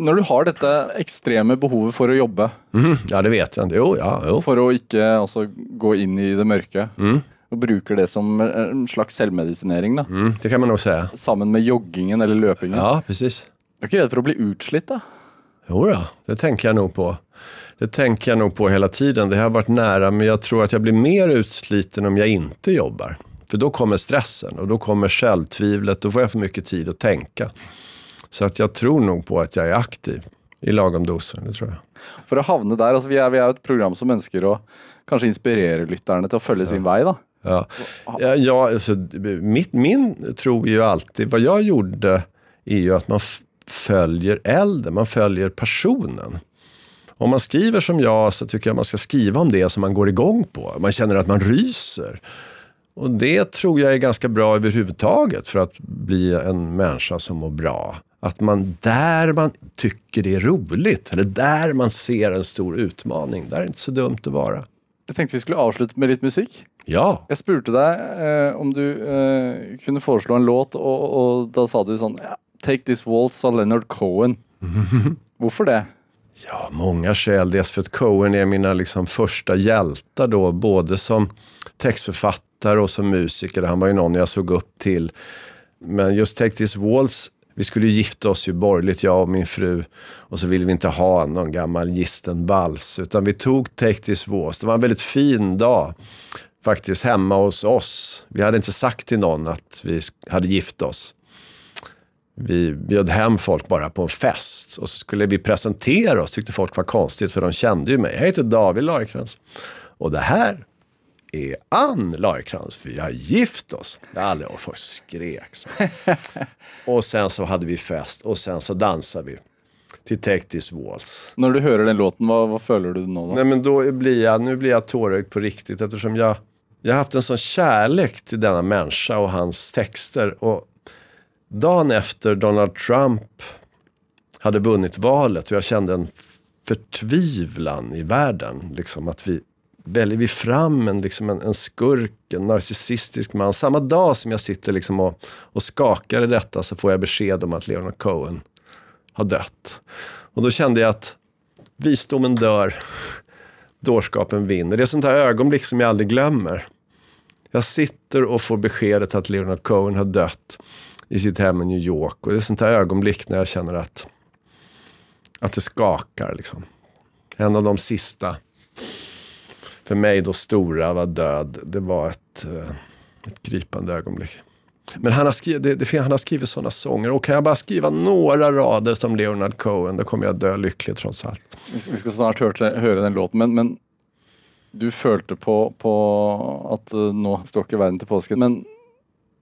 Du, när du har detta extrema behov för att jobba.
Mm, ja, det vet jag inte. Jo, ja, jo.
För att inte alltså, gå in i det mörka. Mm. Och brukar det som en slags självmedicinering. Då.
Mm, det kan man nog säga.
Samman med joggingen eller löpningen.
Ja, precis.
Jag är inte rädd för att bli utslitt då?
Jo då, det tänker jag nog på. Det tänker jag nog på hela tiden. Det har varit nära, men jag tror att jag blir mer utsliten om jag inte jobbar. För då kommer stressen och då kommer självtvivlet. Då får jag för mycket tid att tänka. Så att jag tror nog på att jag är aktiv i lagom doser, det tror jag.
För att hamna där, alltså vi är, vi är ett program som önskar att kanske inspirera lyssnarna till att följa sin väg. Då.
Ja, ja, ja alltså, mitt, min tro är ju alltid, vad jag gjorde är ju att man följer elden, man följer personen. Om man skriver som jag så tycker jag man ska skriva om det som man går igång på. Man känner att man ryser. Och det tror jag är ganska bra överhuvudtaget för att bli en människa som mår bra. Att man där man tycker det är roligt, eller där man ser en stor utmaning, där är det inte så dumt att vara.
Jag tänkte vi skulle avsluta med lite musik.
Ja.
Jag spurte dig eh, om du eh, kunde föreslå en låt och, och då sa du sån, Take this waltz av Leonard Cohen. Varför det?
Ja, många skäl. Dels för att Cohen är mina liksom första hjältar då, både som textförfattare och som musiker. Han var ju någon jag såg upp till. Men just Take This Waltz, vi skulle ju gifta oss ju borgerligt, jag och min fru. Och så ville vi inte ha någon gammal gisten vals, utan vi tog Take This Waltz. Det var en väldigt fin dag faktiskt hemma hos oss. Vi hade inte sagt till någon att vi hade gift oss vi bjöd hem folk bara på en fest. Och så skulle vi presentera oss, tyckte folk var konstigt för de kände ju mig. Jag heter David Lagercrantz. Och det här är Ann Lagerkrans, för vi har gift oss. Jag aldrig, och folk skrek så. och sen så hade vi fest och sen så dansade vi till Take Waltz.
När du hör den låten, vad, vad följer du då?
Nej men då blir jag, nu blir jag tårögd på riktigt eftersom jag, jag har haft en sån kärlek till denna människa och hans texter. Och dagen efter Donald Trump hade vunnit valet och jag kände en förtvivlan i världen. Liksom att vi väljer vi fram en, liksom en, en skurk, en narcissistisk man. Samma dag som jag sitter liksom och, och skakar i detta så får jag besked om att Leonard Cohen har dött. Och då kände jag att visdomen dör, dårskapen vinner. Det är sånt här ögonblick som jag aldrig glömmer. Jag sitter och får beskedet att Leonard Cohen har dött i sitt hem i New York. Och det är sånt här ögonblick när jag känner att, att det skakar. Liksom. En av de sista, för mig då stora, var död. Det var ett, eh, ett gripande ögonblick. Men han har, skrivit, det, det, han har skrivit sådana sånger. Och kan jag bara skriva några rader som Leonard Cohen, då kommer jag dö lycklig trots allt.
Vi ska snart höra, höra den låten, men, men du följde på, på att eh, nu står inte världen till påsken. Men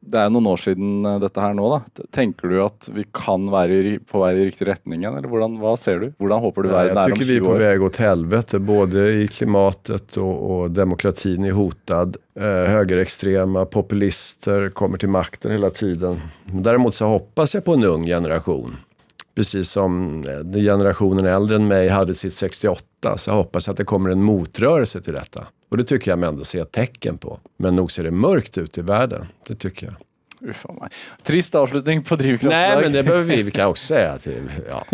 det är några år sedan eh, detta här nu då. Tänker du att vi kan vara på väg i riktig riktning eller hvordan, vad ser du? Hur hoppas du världen
är om 20 år? Jag tycker vi är på väg åt helvete, både i klimatet och, och demokratin är hotad. Eh, högerextrema populister kommer till makten hela tiden. Däremot så hoppas jag på en ung generation. Precis som eh, generationen äldre än mig hade sitt 68, så jag hoppas att det kommer en motrörelse till detta. Och det tycker jag mig ändå se tecken på. Men nog ser det mörkt ut i världen. Det tycker jag.
Trist avslutning på Drivkraft.
Nej, men det behöver vi, vi kan också säga till. Ja.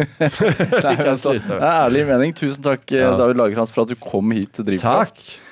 Slutte.
det er ærlig mening. Tusen takk, eh,
Ja.
David Lagerkrantz, for at du kom hit til Drivkraft.
Tack!